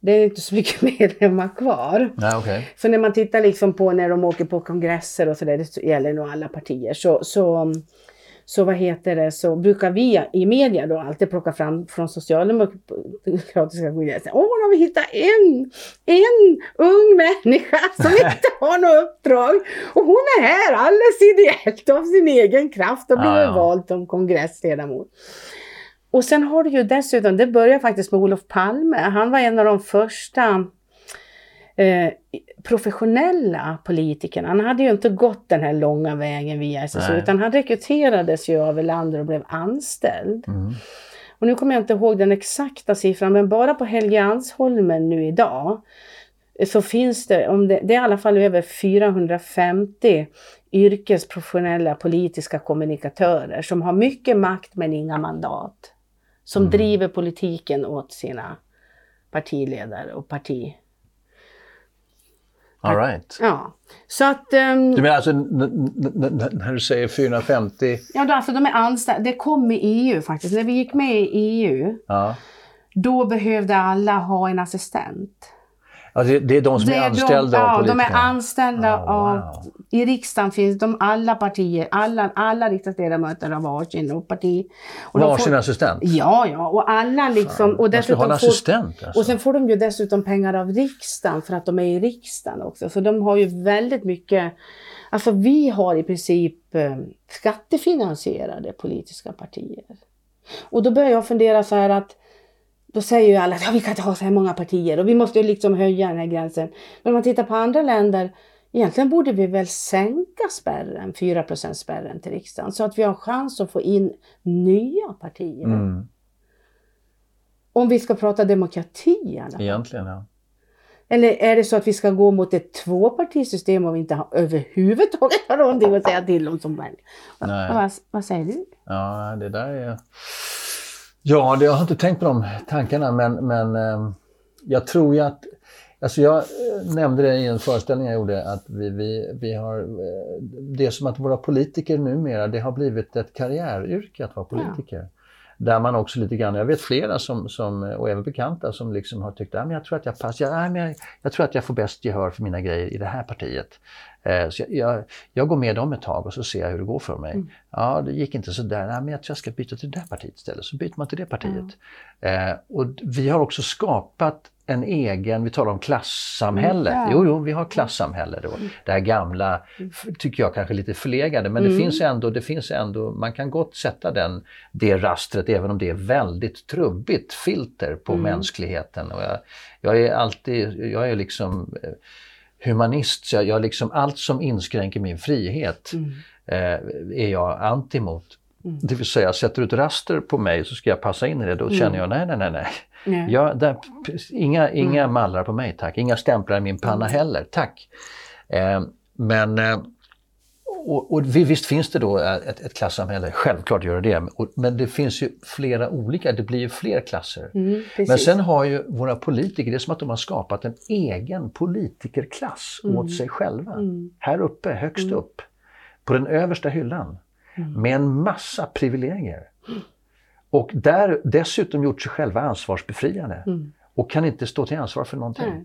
Det är inte så mycket medlemmar kvar. Nej, okej. Så när man tittar liksom på när de åker på kongresser och sådär, det gäller nog alla partier, så, så, så vad heter det, så brukar vi i media då alltid plocka fram från socialdemokratiska kongressen. Åh, nu har vi hittat en, en ung människa som inte har något uppdrag. Och hon är här alldeles ideellt av sin egen kraft och blivit Ja, ja. vald som kongressledamot. Och sen har du ju dessutom, det börjar faktiskt med Olof Palme. Han var en av de första eh, professionella politikerna. Han hade ju inte gått den här långa vägen via SSU Nej. utan han rekryterades ju av Erlander och blev anställd. Mm. Och nu kommer jag inte ihåg den exakta siffran men bara på Helgeandsholmen nu idag så finns det, om det, det är i alla fall över 450 yrkesprofessionella politiska kommunikatörer som har mycket makt men inga mandat. Som Mm. driver politiken åt sina partiledare och parti... All right. Ja, så att... ehm, Du menar alltså när du säger 450? ja, alltså de är anställda. Det kom med EU faktiskt. När vi gick med i EU, Ja. då behövde alla ha en assistent. Ja, det, det är de som Det är är anställda de, av ja, de politikerna? är anställda Ah, av... wow. I riksdagen finns de alla partier, alla, alla riksdagsledamöter har varsin och parti. Och Varsin får, assistent? Ja, ja, och alla liksom... Och Man skulle dessutom ha en får, assistent alltså. och sen får de ju dessutom pengar av riksdagen för att de är i riksdagen också. Så de har ju väldigt mycket... Alltså vi har i princip eh, skattefinansierade politiska partier. Och då börjar jag fundera så här att då säger ju alla att ja, vi kan inte ha så här många partier och vi måste ju liksom höja den här gränsen. Men om man tittar på andra länder, egentligen borde vi väl sänka spärren, 4% spärren till riksdagen, så att vi har chans att få in nya partier. Mm, Om vi ska prata demokrati i alla fall. egentligen, ja. Eller är det så att vi ska gå mot ett tvåpartisystem och vi inte har, överhuvudtaget har någonting att säga till om som Nej. Vad, vad säger du? Ja, det där är... Ja, det, jag har inte tänkt på de tankarna, men, men eh, jag tror ju att... Alltså jag eh, nämnde det i en föreställning jag gjorde, att vi, vi, vi har... eh, Det är som att våra politiker numera, det har blivit ett karriäryrke att vara politiker. Där man också lite grann, jag vet flera som, som, och även bekanta som liksom har tyckt att jag tror att jag passar, men jag, jag tror att jag får bäst gehör för mina grejer i det här partiet. Eh, så jag, jag, jag går med dem ett tag och så ser jag hur det går för mig. Ja, det gick inte så där. Nej, men jag tror jag ska byta till det där partiet istället. Så byter man till det partiet. Eh, och vi har också skapat en egen, vi talar om klassamhälle. Mm, ja. Jo, jo, vi har klassamhälle då. Det här gamla, tycker jag kanske lite förlegade, men det Mm. finns ändå, det finns ändå, man kan gott sätta den, det rastret även om det är väldigt trubbigt filter på Mm. mänskligheten. Och jag, jag är alltid, jag är liksom eh, humanist, så jag, jag liksom allt som inskränker min frihet Mm. eh, är jag anti mot. Det vill säga, sätter du ett raster på mig så ska jag passa in i det. Då känner jag, nej, nej, nej, nej. Nej. Jag, där, inga inga mallar på mig tack, inga stämplar i min panna heller, tack. Eh, men eh, och, och vi- visst finns det då ett, ett klassamhälle, självklart gör det det. Men det finns ju flera olika, det blir ju fler klasser. Mm. Men sen har ju våra politiker, det är som att de har skapat en egen politikerklass åt sig själva. Här uppe, högst upp, på den översta hyllan. Med en massa privilegier. Och där dessutom gjort sig själva ansvarsbefriade. Och kan inte stå till ansvar för någonting. Nej.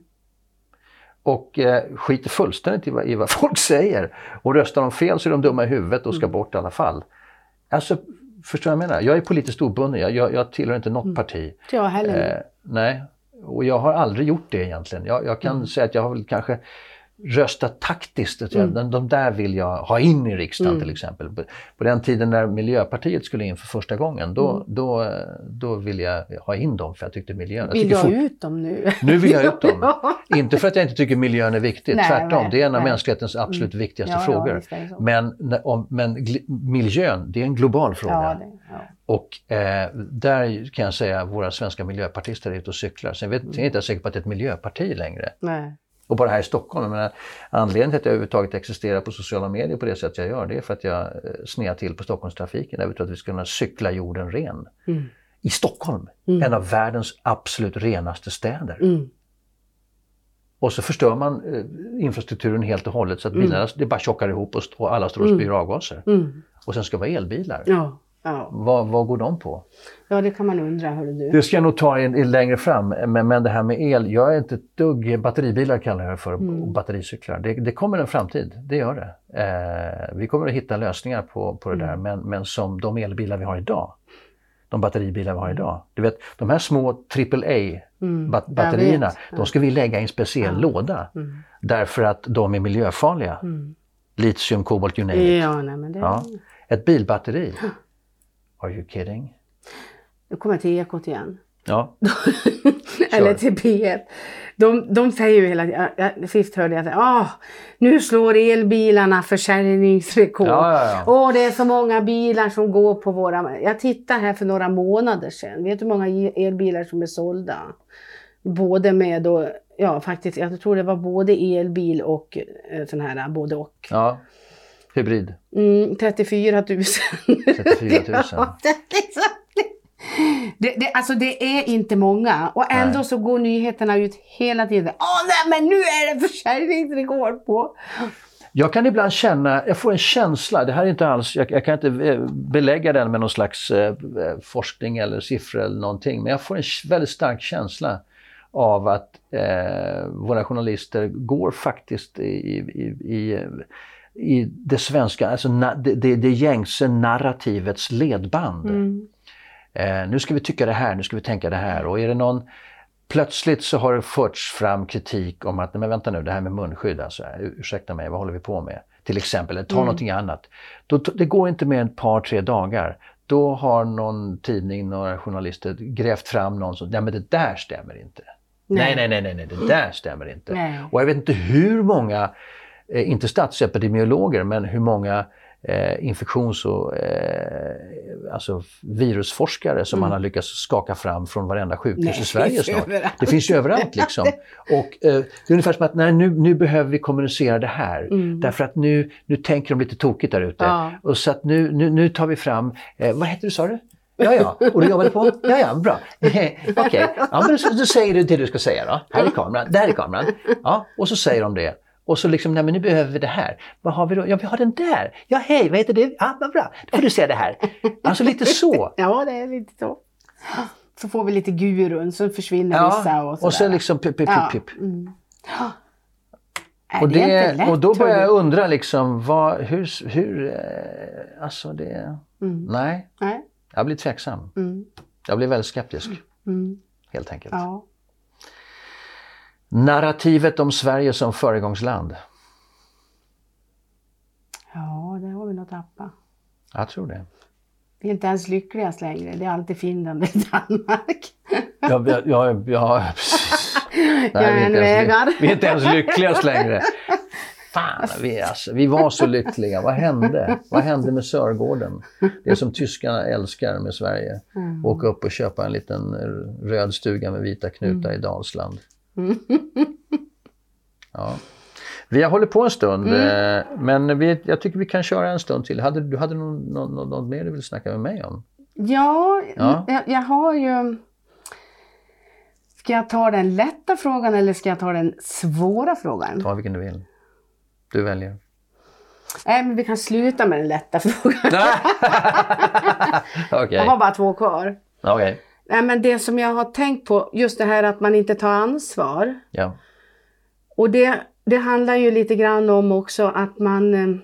Och eh, skiter fullständigt i vad, i vad folk säger. Och röstar de fel så är de dumma i huvudet och ska bort i alla fall. Alltså, förstår du vad jag menar? Jag är politiskt obunden, jag, jag, jag tillhör inte något parti. Inte jag heller. Eh, nej, och jag har aldrig gjort det egentligen. Jag, jag kan säga att jag har väl kanske röstat taktiskt. Jag, de, de där vill jag ha in i riksdagen till exempel. På, den tiden när Miljöpartiet skulle in för första gången, då, då, eh, då ville jag ha in dem för jag tyckte miljön... Vill du ha ut dem nu? nu vill jag ut dem. Ja. Inte för att jag inte tycker miljön är viktig, Nej, tvärtom. nej, det är en av nej. mänsklighetens absolut viktigaste Ja, ja, frågor. så. men om, men miljön, det är en global fråga. Ja, det, ja. Och eh, där kan jag säga att våra svenska miljöpartister är ute och cyklar. Sen vet, jag är inte säker på att det är ett miljöparti längre. Nej. Och bara här i Stockholm. Jag menar, anledningen till att jag överhuvudtaget existerar på sociala medier på det sätt jag gör, det är för att jag eh, snear till på Stockholmstrafiken. Där vi tror att vi ska kunna cykla jorden ren. Mm. I Stockholm, en av världens absolut renaste städer. Mm. Och så förstör man eh, infrastrukturen helt och hållet så att bilarna det bara tjockar ihop och, alla står och spyr avgaser. Mm. Och sen ska det vara elbilar. Ja. Ja. Vad, vad går de på? ja, det kan man undra, hörru du. Det ska jag nog ta in, in längre fram, men, men det här med el, jag är inte ett dugg, batteribilar kallar jag för, Mm. och battericyklar. Det, det kommer en framtid, det gör det. Eh, vi kommer att hitta lösningar på, på det där, Mm. men, men som de elbilar vi har idag, de batteribilar vi har idag. Du vet, de här små AAA Mm. Ja. de ska vi lägga i en speciell låda. Mm. Därför att de är miljöfarliga. Mm. Litium, kobolt, you name it. Ja, nej det... Ja. Ett bilbatteri. Are you kidding? Nu kommer jag till Ekot igen. Ja. Eller till P1. De, de säger ju hela tiden, sist hörde jag att ah, nu slår elbilarna försäljningsrekord. Ja, ja, ja. Åh, det är så många bilar som går på våra... Jag tittade här för några månader sedan. Vet du hur många elbilar som är sålda? Både med då, ja faktiskt, jag tror det var både elbil och eh, sån här både och. ja. Hybrid. Mm, 34 000. 34 000. Ja, det, liksom, det, det, alltså det är inte många och ändå Nej. så går nyheterna ut hela tiden. Åh nej men nu är det försäljningsrekord på. Jag kan ibland känna, jag får en känsla, det här är inte alls, jag, jag kan inte eh, belägga den med någon slags eh, eh, forskning eller siffror eller någonting, men jag får en väldigt stark känsla av att eh, våra journalister går faktiskt i, i, i, i det svenska, alltså na, det, det, det gängse narrativets ledband. Mm. Eh, nu ska vi tycka det här, nu ska vi tänka det här. Och är det någon... Plötsligt så har det förts fram kritik om att, men vänta nu, det här med munskydd, alltså, ur- ursäkta mig, vad håller vi på med? Till exempel, eller ta Mm. någonting annat. Då, det går inte mer än ett par, tre dagar. Då har någon tidning, några journalister grävt fram någon som, nej men det där stämmer inte. Nej, nej, nej, nej, nej det där stämmer inte. Nej. Och jag vet inte hur många, inte statsepidemiologer, men hur många eh, infektions och eh, alltså virusforskare som man har lyckats skaka fram från varenda sjukhus Mm. Nej, i Sverige snart. överallt. Det finns ju överallt liksom. Och eh, det är ungefär som att nej, nu, nu behöver vi kommunicera det här. Mm. Därför att nu, nu tänker de lite tokigt där ute. Ja. Och så att nu, nu, nu tar vi fram, eh, vad heter du sa du? Ja, ja, och du jobbade på? Ja, ja, bra. Okej, ja, men så, säger du det du ska säga då. Här är kameran, där är kameran. Ja, och så säger de det. Och så liksom, nej men nu behöver vi det här. Vad har vi då? Ja, vi har den där. Ja, hej, vad heter det? Ja, vad bra. Då får du säga det här. Alltså lite så. Ja det är lite så. Så får vi lite gurun så försvinner Ja, vissa och och sen sådär. liksom pip, pip, pip. Mm. Ja. Nej, Och, det det, lätt. och då börjar jag undra liksom, vad, hur, hur, eh, alltså det, Mm. nej, Nej. jag blir tveksam. Mm. Jag blir väldigt skeptisk, Mm. helt enkelt. Ja. Narrativet om Sverige som föregångsland. ja, det har vi nog tappat. Jag tror det. Vi är inte ens lyckligast längre. Det är alltid Finland och Danmark. Ja, ja, ja, precis. Nej, vi, är inte ens, vi är inte ens lyckligast längre. Fan, vi, alltså, vi var så lyckliga. Vad hände? Vad hände med Sörgården? Det som tyskarna älskar med Sverige. Mm. Åka upp och köpa en liten röd stuga med vita knutar Mm. i Dalsland. Ja. Vi har hållit på en stund, Mm. eh, men vi, jag tycker vi kan köra en stund till. Hade, du hade någon, någon, något mer du vill snacka med mig om? Ja, Ja. Jag, jag har ju... Ska jag ta den lätta frågan eller ska jag ta den svåra frågan? Ta vilken du vill. Du väljer. Nej, men vi kan sluta med den lätta frågan. Okej. Jag har bara två kvar. Okej. Nej, men det som jag har tänkt på, just det här att man inte tar ansvar. Ja. Och det, det handlar ju lite grann om också att man eh,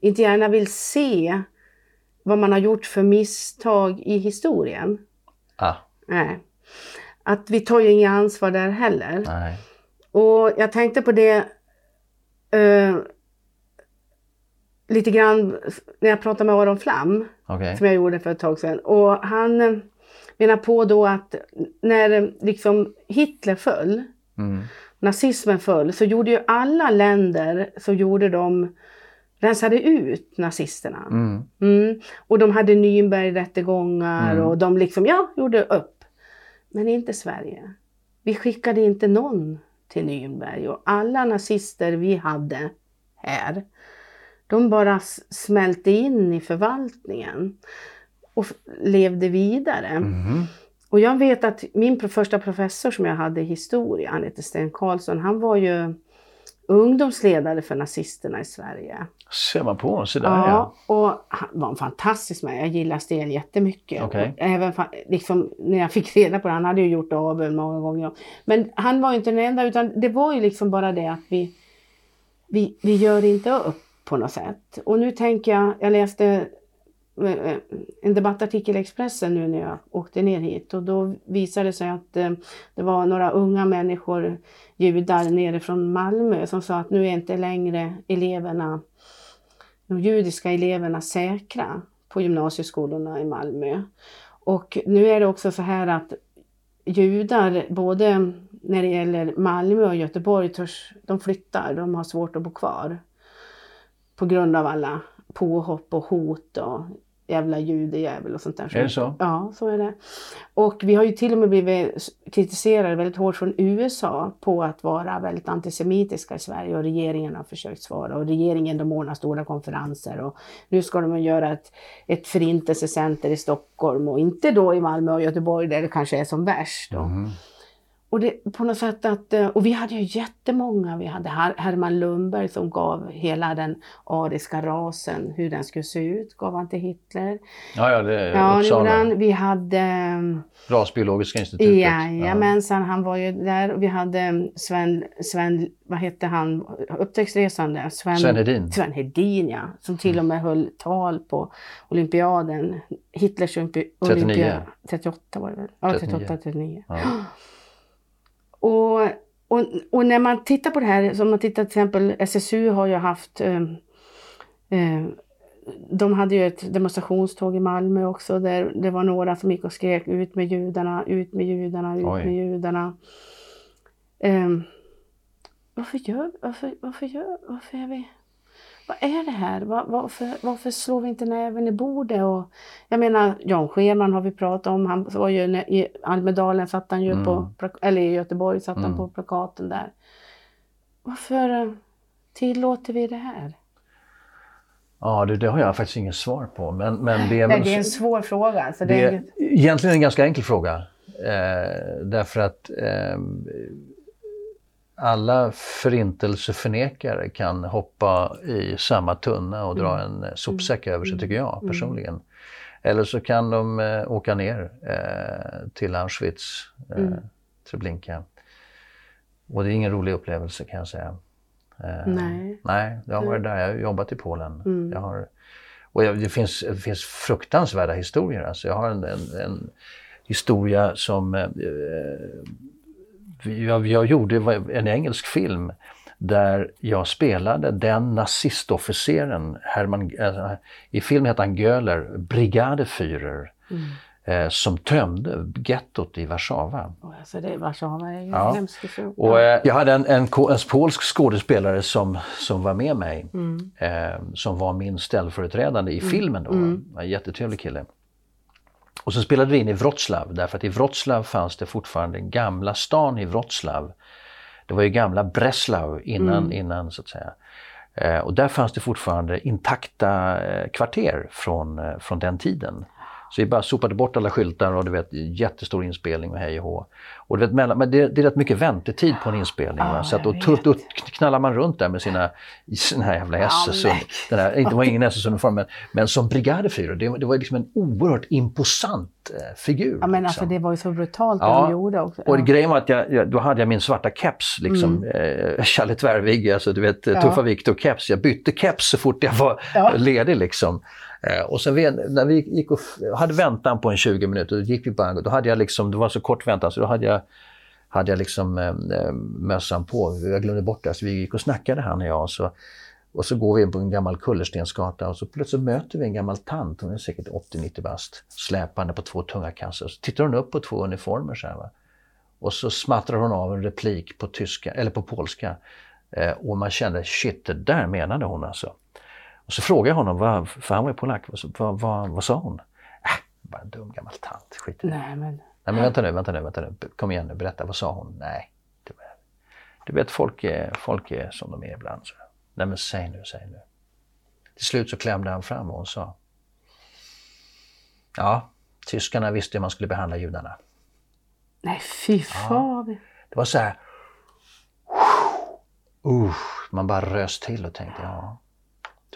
inte gärna vill se vad man har gjort för misstag i historien. Ah, Nej. Att vi tar ju inget ansvar där heller. nej. Och jag tänkte på det eh, lite grann när jag pratade med Aron Flam, Okej. som jag gjorde för ett tag sedan. Och han eh, menar på då att när liksom Hitler föll, Mm. nazismen föll, så gjorde ju alla länder, så gjorde de, rensade ut nazisterna. Mm. Mm. Och de hade Nürnbergrättegångar Mm. och de liksom, ja, gjorde upp. Men inte Sverige. Vi skickade inte någon till Nürnberg och alla nazister vi hade här, de bara smälte in i förvaltningen och levde vidare. Mhm. Och jag vet att min första professor som jag hade i historia, han hette Sten Karlsson, han var ju ungdomsledare för nazisterna i Sverige. Ser man på, så där Ja, och han var en fantastisk man. Jag gillar Sten jättemycket. Och Även liksom, när jag fick reda på det, han hade ju gjort avbön många gånger. Men han var ju inte den enda, utan det var ju liksom bara det att vi, vi, vi gör inte upp på något sätt. Och nu tänker jag, jag läste Eh, en debattartikel i Expressen nu när jag åkte ner hit och då visade det sig att eh, det var några unga människor, judar nere från Malmö som sa att nu är inte längre eleverna, de judiska eleverna säkra på gymnasieskolorna i Malmö. Och nu är det också så här att judar, både när det gäller Malmö och Göteborg, törs, de flyttar, de har svårt att bo kvar. På grund av alla påhopp och hot och jävla judejävel och sånt där. Är det så? Ja, så är det. Och vi har ju till och med blivit kritiserade väldigt hårt från USA på att vara väldigt antisemitiska i Sverige och regeringen har försökt svara och regeringen de ordnar stora konferenser och nu ska de göra ett, ett förintelsecenter i Stockholm och inte då i Malmö och Göteborg där det kanske är som värst. Då. Och det, på något sätt att, eh, och vi hade ju jättemånga, vi hade Her- Herman Lundberg som gav hela den ariska rasen, hur den skulle se ut, gav han till Hitler. Ja, ja, det Ja, Uppsala. Vi hade ehm, Rasbiologiska institutet. Jajamensan, han var ju där. Och vi hade Sven, Sven vad hette han, upptäcktsresande? Sven, Sven Hedin. Sven Hedin, ja. Som till och med höll tal på olympiaden. Hitlers olympi- 39. olympiad. 38 var det väl? Ja, 39. 38, 39. Ja. Och, och, och när man tittar på det här, som man tittar till exempel, SSU har ju haft eh, eh, de hade ju ett demonstrationståg i Malmö också där det var några som gick och skrek ut med judarna, ut med judarna, ut Oj. med judarna. Ehm, varför gör, varför, varför gör, varför är vi, vad är det här? Var, varför, varför slår vi inte näven i bordet? Och, jag menar, Jan Scherman har vi pratat om, han var ju i Almedalen satt han ju Mm. på, eller i Göteborg satt han Mm. på plakaten där. Varför eh, tillåter vi det här? Ja, det, det har jag faktiskt inget svar på. Men, men det är, Nej, det är en så- svår fråga. Alltså det det är egentligen en ganska enkel fråga. Eh, därför att eh, alla förintelseförnekare kan hoppa i samma tunna och dra en eh, sopsäck över sig, tycker jag personligen. Eller så kan de eh, åka ner eh, till Auschwitz, eh, Mm. Treblinka. Och det är ingen rolig upplevelse kan jag säga. Eh, Nej. Nej, jag har varit där. Jag har jobbat i Polen. Mm. Jag har, och jag, det, finns, det finns fruktansvärda historier. Alltså jag har en, en, en historia som... Jag, jag gjorde en engelsk film där jag spelade den nazistofficeren, Hermann, eh, i filmen heter han Göhler, Brigadeführer, eh, som tömde gettot i Warszawa. alltså det, Warszawa är ju Ja. Och, eh, jag hade en, en, en polsk skådespelare som, som var med mig, Mm. eh, som var min ställföreträdande i filmen då. Mm. En jättetrevlig kille. Och så spelade vi in i Wroclaw, därför att i Wroclaw fanns det fortfarande gamla stan i Wroclaw. Det var ju gamla Breslau innan, Mm. innan så att säga. Eh, och där fanns det fortfarande intakta eh, kvarter från, eh, från den tiden. Så vi bara sopade bort alla skyltar och du vet, jättestor inspelning och hej och hå. Och du vet, mellan, men det, det är rätt mycket väntetid på en inspelning. Ja, Så att då, då, då knallar man runt där med sina, sina jävla SS. den här, det var ingen SS-uniform, men, men som brigadefyrer, det, det var liksom en oerhört imposant eh, figur. Ja men liksom. alltså det var ju så brutalt det Ja, de gjorde också. Och Ja. grejen var att jag, jag, då hade jag min svarta keps, liksom, eh, Challe Tvärvig, alltså du vet, Mm. Ja. Tuffa Viktor-keps. Jag bytte keps så fort jag var Ja. ledig liksom. Eh, och sen vi, när vi gick och hade väntan på en 20 minuter, då gick vi bara, då hade jag liksom, det var så kort väntan så då hade jag hade jag liksom eh, eh, mössan på. Jag glömde bort det, så vi gick och snackade han och jag. Och så, och så går vi in på en gammal kullerstensgata och så plötsligt möter vi en gammal tant, hon är säkert 80-90 bast, släpande på två tunga kassar. Så tittar hon upp på två uniformer så här va. Och så smattrar hon av en replik på tyska, eller på polska. Eh, och man kände, shit, det där menade hon alltså. Och så frågade jag honom, vad, för han var ju polack, vad, vad, vad, sa hon? Äh, bara en dum gammal tant, skit det. Nej men. Nej men vänta nu, vänta nu, vänta nu. Kom igen nu, berätta, vad sa hon? Nej. Det var... Du vet, folk är, folk är som de är ibland. Så. Nej men säg nu, säg nu. Till slut så klämde han fram och hon sa. Ja, tyskarna visste hur man skulle behandla judarna. Uh, man bara röst till och tänkte ja.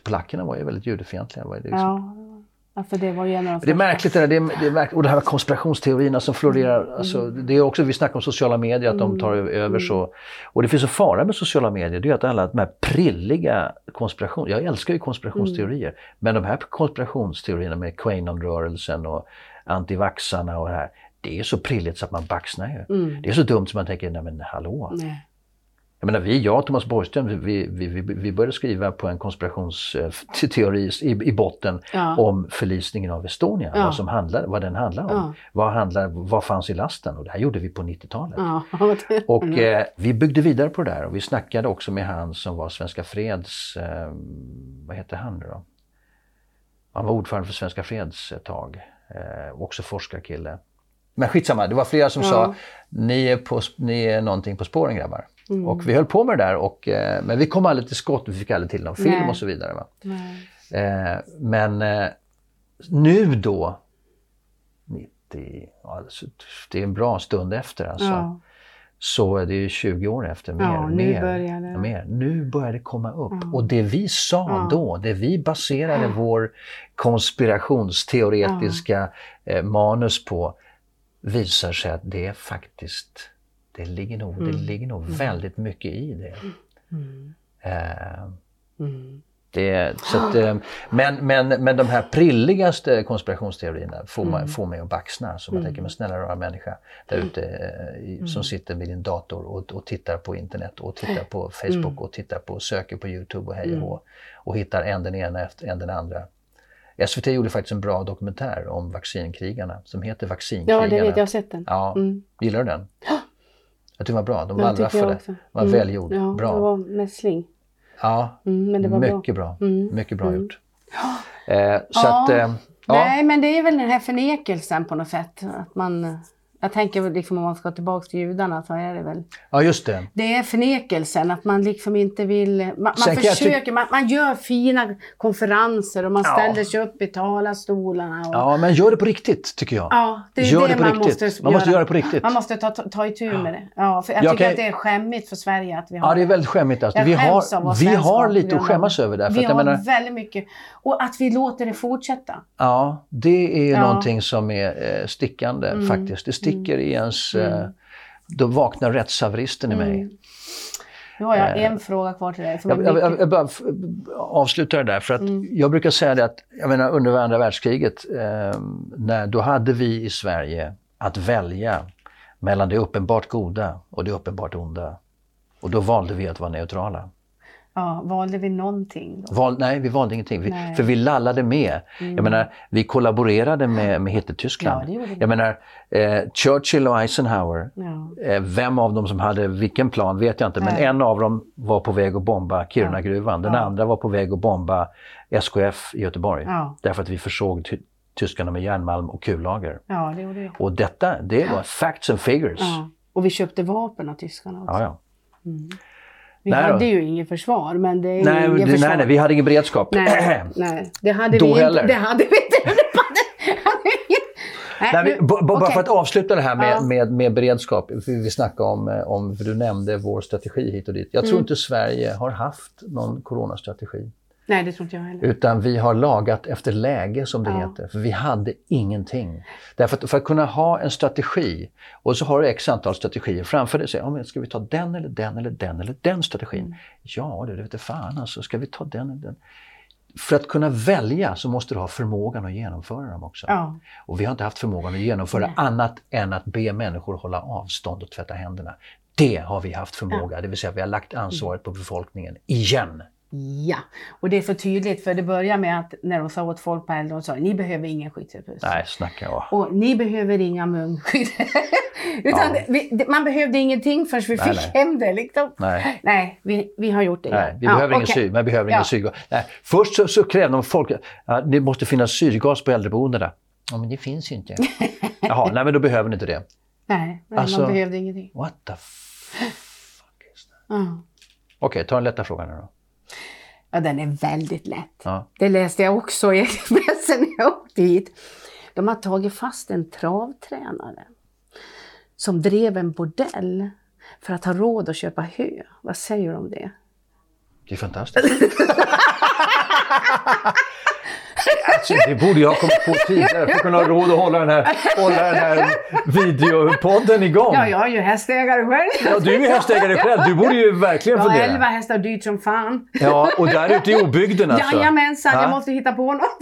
Polackerna var ju väldigt judefientliga. Var det liksom. Ja, alltså det var ju en av de Det är märkligt det där, det är, det är märkligt. och det här med konspirationsteorierna som florerar. Alltså, det är också, vi snackar om sociala medier, att de tar över så. Och det finns en fara med sociala medier, det är att alla de här prilliga konspirationer, jag älskar ju konspirationsteorier, men de här konspirationsteorierna med Quanon-rörelsen och antivaxarna och det här, det är så prilligt så att man baxnar ju. Mm. Det är så dumt som man tänker, nej men hallå. Nej. Jag menar, vi, jag och Thomas Borgström, vi, vi, vi, vi började skriva på en konspirationsteori i, i botten Ja. om förlisningen av Estonia, Ja. vad, som handlar, vad den handlar om. Ja. Vad, handlar, vad fanns i lasten? Och det här gjorde vi på 90-talet. Ja, det- Och Mm. eh, vi byggde vidare på det där och vi snackade också med han som var Svenska Freds, eh, vad heter han nu då? Han var ordförande för Svenska Freds ett tag, eh, också forskarkille. Men skitsamma, det var flera som sa ni är, på, ni är någonting på spåren grabbar. Mm. Och vi höll på med det där, och, eh, men vi kom aldrig till skott, vi fick aldrig till någon film Nej. och så vidare. Va? Eh, men eh, nu då, 90, alltså, det är en bra stund efter alltså. Ja. Så är det ju 20 år efter, mer, Ja, nu mer, börjar det. mer. Nu börjar det komma upp. Ja. Och det vi sa då, det vi baserade vår konspirationsteoretiska eh, manus på, visar sig att det är faktiskt, det ligger nog, det ligger nog väldigt mycket i det. Mm. Eh, Mm. det, så att, eh, men, men, men de här prilligaste konspirationsteorierna får, man, Mm. får mig att baxna. Så man tänker, men snälla rara människa där ute eh, Mm. som sitter vid din dator och, och tittar på internet och tittar på Facebook Mm. och tittar på, söker på Youtube och hej och hå. Och hittar en den ena efter en den andra. SVT gjorde faktiskt en bra dokumentär om vaccinkrigarna som heter Ja, Vaccinkrigarna. det vet jag, har sett den. Ja, Mm. gillar du den? Jag tycker den var bra. De tycker jag för det. också. var Mm. välgjord. Ja, bra. det var mässling. Ja, Mm, men det var mycket bra. bra. Mm. Mycket bra Mm. gjort. Eh, så Ja. att, eh. Nej, men det är väl den här förnekelsen på något sätt. Att man, jag tänker liksom om man ska tillbaka till judarna så är det väl ja, just det. Det är förnekelsen, att man liksom inte vill... Man, man försöker, man, man gör fina konferenser och man Ja. ställer sig upp i talarstolarna. Och, Ja, men gör det på riktigt tycker jag. Ja, det är Gör det, det man riktigt. måste Man måste göra. det på riktigt. Man måste ta, ta, ta itu med det. Ja, för jag, Jag tycker kan- att det är skämmigt för Sverige att vi har Ja, det är väldigt skämmigt. Alltså. Vi, har, vi har lite att skämmas över där. För Vi att har menar, väldigt mycket. Och att vi låter det fortsätta. ja, det är ju Ja. någonting som är eh, stickande Mm. faktiskt. Det sticker i ens... Mm. Eh, då vaknar rättshaveristen i mig. Mm. Nu har jag Eh, en fråga kvar till dig. Jag, jag, jag, jag bara avslutar det där för att Mm. jag brukar säga det att jag menar, under andra världskriget, eh, när, då hade vi i Sverige att välja mellan det uppenbart goda och det uppenbart onda. Och då valde vi att vara neutrala. Ja, valde vi någonting? Då? Val, nej, vi valde ingenting. Vi, för vi lallade med. Jag menar, vi kollaborerade med, med Hitlertyskland. Ja. Jag menar, eh, Churchill och Eisenhower, Ja. Eh, Vem av dem som hade vilken plan vet jag inte, men Nej. en av dem var på väg att bomba Kirunagruvan. Den andra var på väg att bomba SKF i Göteborg. Därför att vi försåg ty- tyskarna med järnmalm och kullager. ja, det gjorde vi. Och detta, det var facts and figures. Och vi köpte vapen av tyskarna också. Ja. Vi Nej då. hade ju inget försvar, men det är Nej, ingen det, försvar. nej, nej, vi hade ingen beredskap. nej, nej, det hade Då vi heller. inte. Det hade vi inte. Nej, nu- Bara okej. för att avsluta det här med, Ja. med, med beredskap. Vi snackade om, eh, om, för du nämnde vår strategi hit och dit. Jag tror Mm. inte Sverige har haft någon coronastrategi. Nej, det tror inte jag heller. Utan vi har lagat efter läge som det Ja. heter. För vi hade ingenting. Därför att för att kunna ha en strategi och så har du x antal strategier framför dig. Så, ja, men ska vi ta den eller den eller den eller den strategin? Mm. Ja, det vet fan alltså. Ska vi ta den eller den? För att kunna välja så måste du ha förmågan att genomföra dem också. Ja. Och vi har inte haft förmågan att genomföra Nej. annat än att be människor hålla avstånd och tvätta händerna. Det har vi haft förmåga, det vill säga vi har lagt ansvaret på befolkningen igen. Ja, och det är så tydligt för det börjar med att när de sa åt folk på äldre, de sa ni behöver ingen skyddsutrustning. Nej, snacka jag. Och ni behöver inga munskydd. Utan Ja. vi, man behövde ingenting förrän vi Nej, fick nej. hem det. Liksom. Nej. Nej, vi, vi har gjort det. Nej, vi Ja, behöver ingen okej. sy, men behöver Ja. ingen syrgas. Nej, först så, så krävde de folk att det måste finnas syrgas på äldreboendena. Ja, men det finns ju inte. Jaha, nej men då behöver ni inte det. Nej, nej Alltså- man behövde ingenting. What the fuck is that? Ja. Okej, ta den lätta frågan nu då. Ja, den är väldigt lätt. Ja. Det läste jag också i Expressen när jag åkte hit. De har tagit fast en travtränare som drev en bordell för att ha råd att köpa hö. Vad säger du om det? Det är fantastiskt. Alltså, det borde jag ha kommit på tidigare för att kunna ha råd att hålla den här, hålla den här videopodden igång. Ja, jag är ju hästägare själv. Ja, du är ju hästägare själv. Du borde ju verkligen Jag har fundera. elva hästar, dyrt som fan. Ja, och där ute i obygden alltså. Jajamensan, Ja. jag måste hitta på något.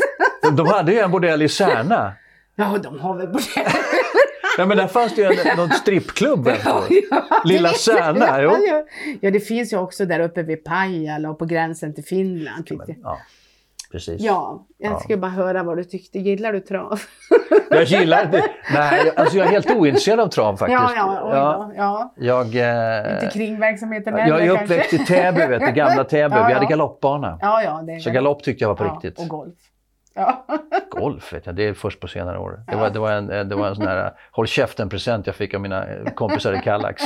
De hade ju en bordell i Särna. Ja, de har väl bordell. Ja, men där fanns det ju en, någon strippklubb. Ja, ja, Lilla Särna, jag. Ja, ja, det finns ju också där uppe vid Pajala och på gränsen till Finland. tyckte jag. Ja, precis. Ja, jag Ja. skulle bara höra vad du tyckte. Gillar du trav? Jag gillar det. Nej, jag- alltså jag är helt ointresserad av trav faktiskt. Ja, ja, oj då. ja. Jag, eh, Inte kringverksamheten jag heller är kanske. uppväxt i Täby, vet du, gamla Täby. Ja, Vi hade galoppbana. Ja, ja. Det är Så galopp tyckte jag var på riktigt. Och golf. Ja. Golf vet jag, det är först på senare år. Det Ja. var, det var, en, det var en sån här eh, håll käften-present jag fick av mina eh, kompisar i Kallax.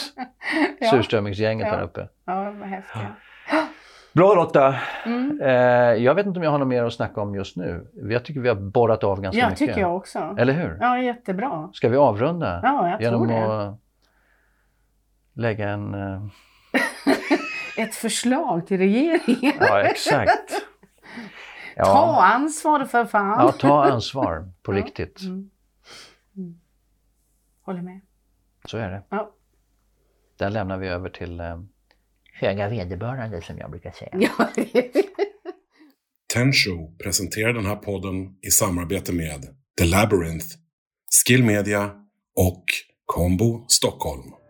Ja. Surströmmingsgänget Ja. där uppe. ja, vad häftigt. Bra Lotta! Mm. Eh, jag vet inte om jag har något mer att snacka om just nu. Jag tycker vi har borrat av ganska Ja, mycket. tycker jag också. Eller hur? Ja, jättebra. Ska vi avrunda? Ja, jag genom tror det. att lägga en... eh, Ett förslag till regeringen. Ja, exakt. Ta Ja, ansvar för fan. ja ta ansvar på Ja. riktigt. Mm. Mm. Håller med. Så är det. Ja. Där lämnar vi över till eh, höga vederbörande som jag brukar säga. Ja. Tenshow presenterar den här podden i samarbete med The Labyrinth, Skill Media och Combo Stockholm.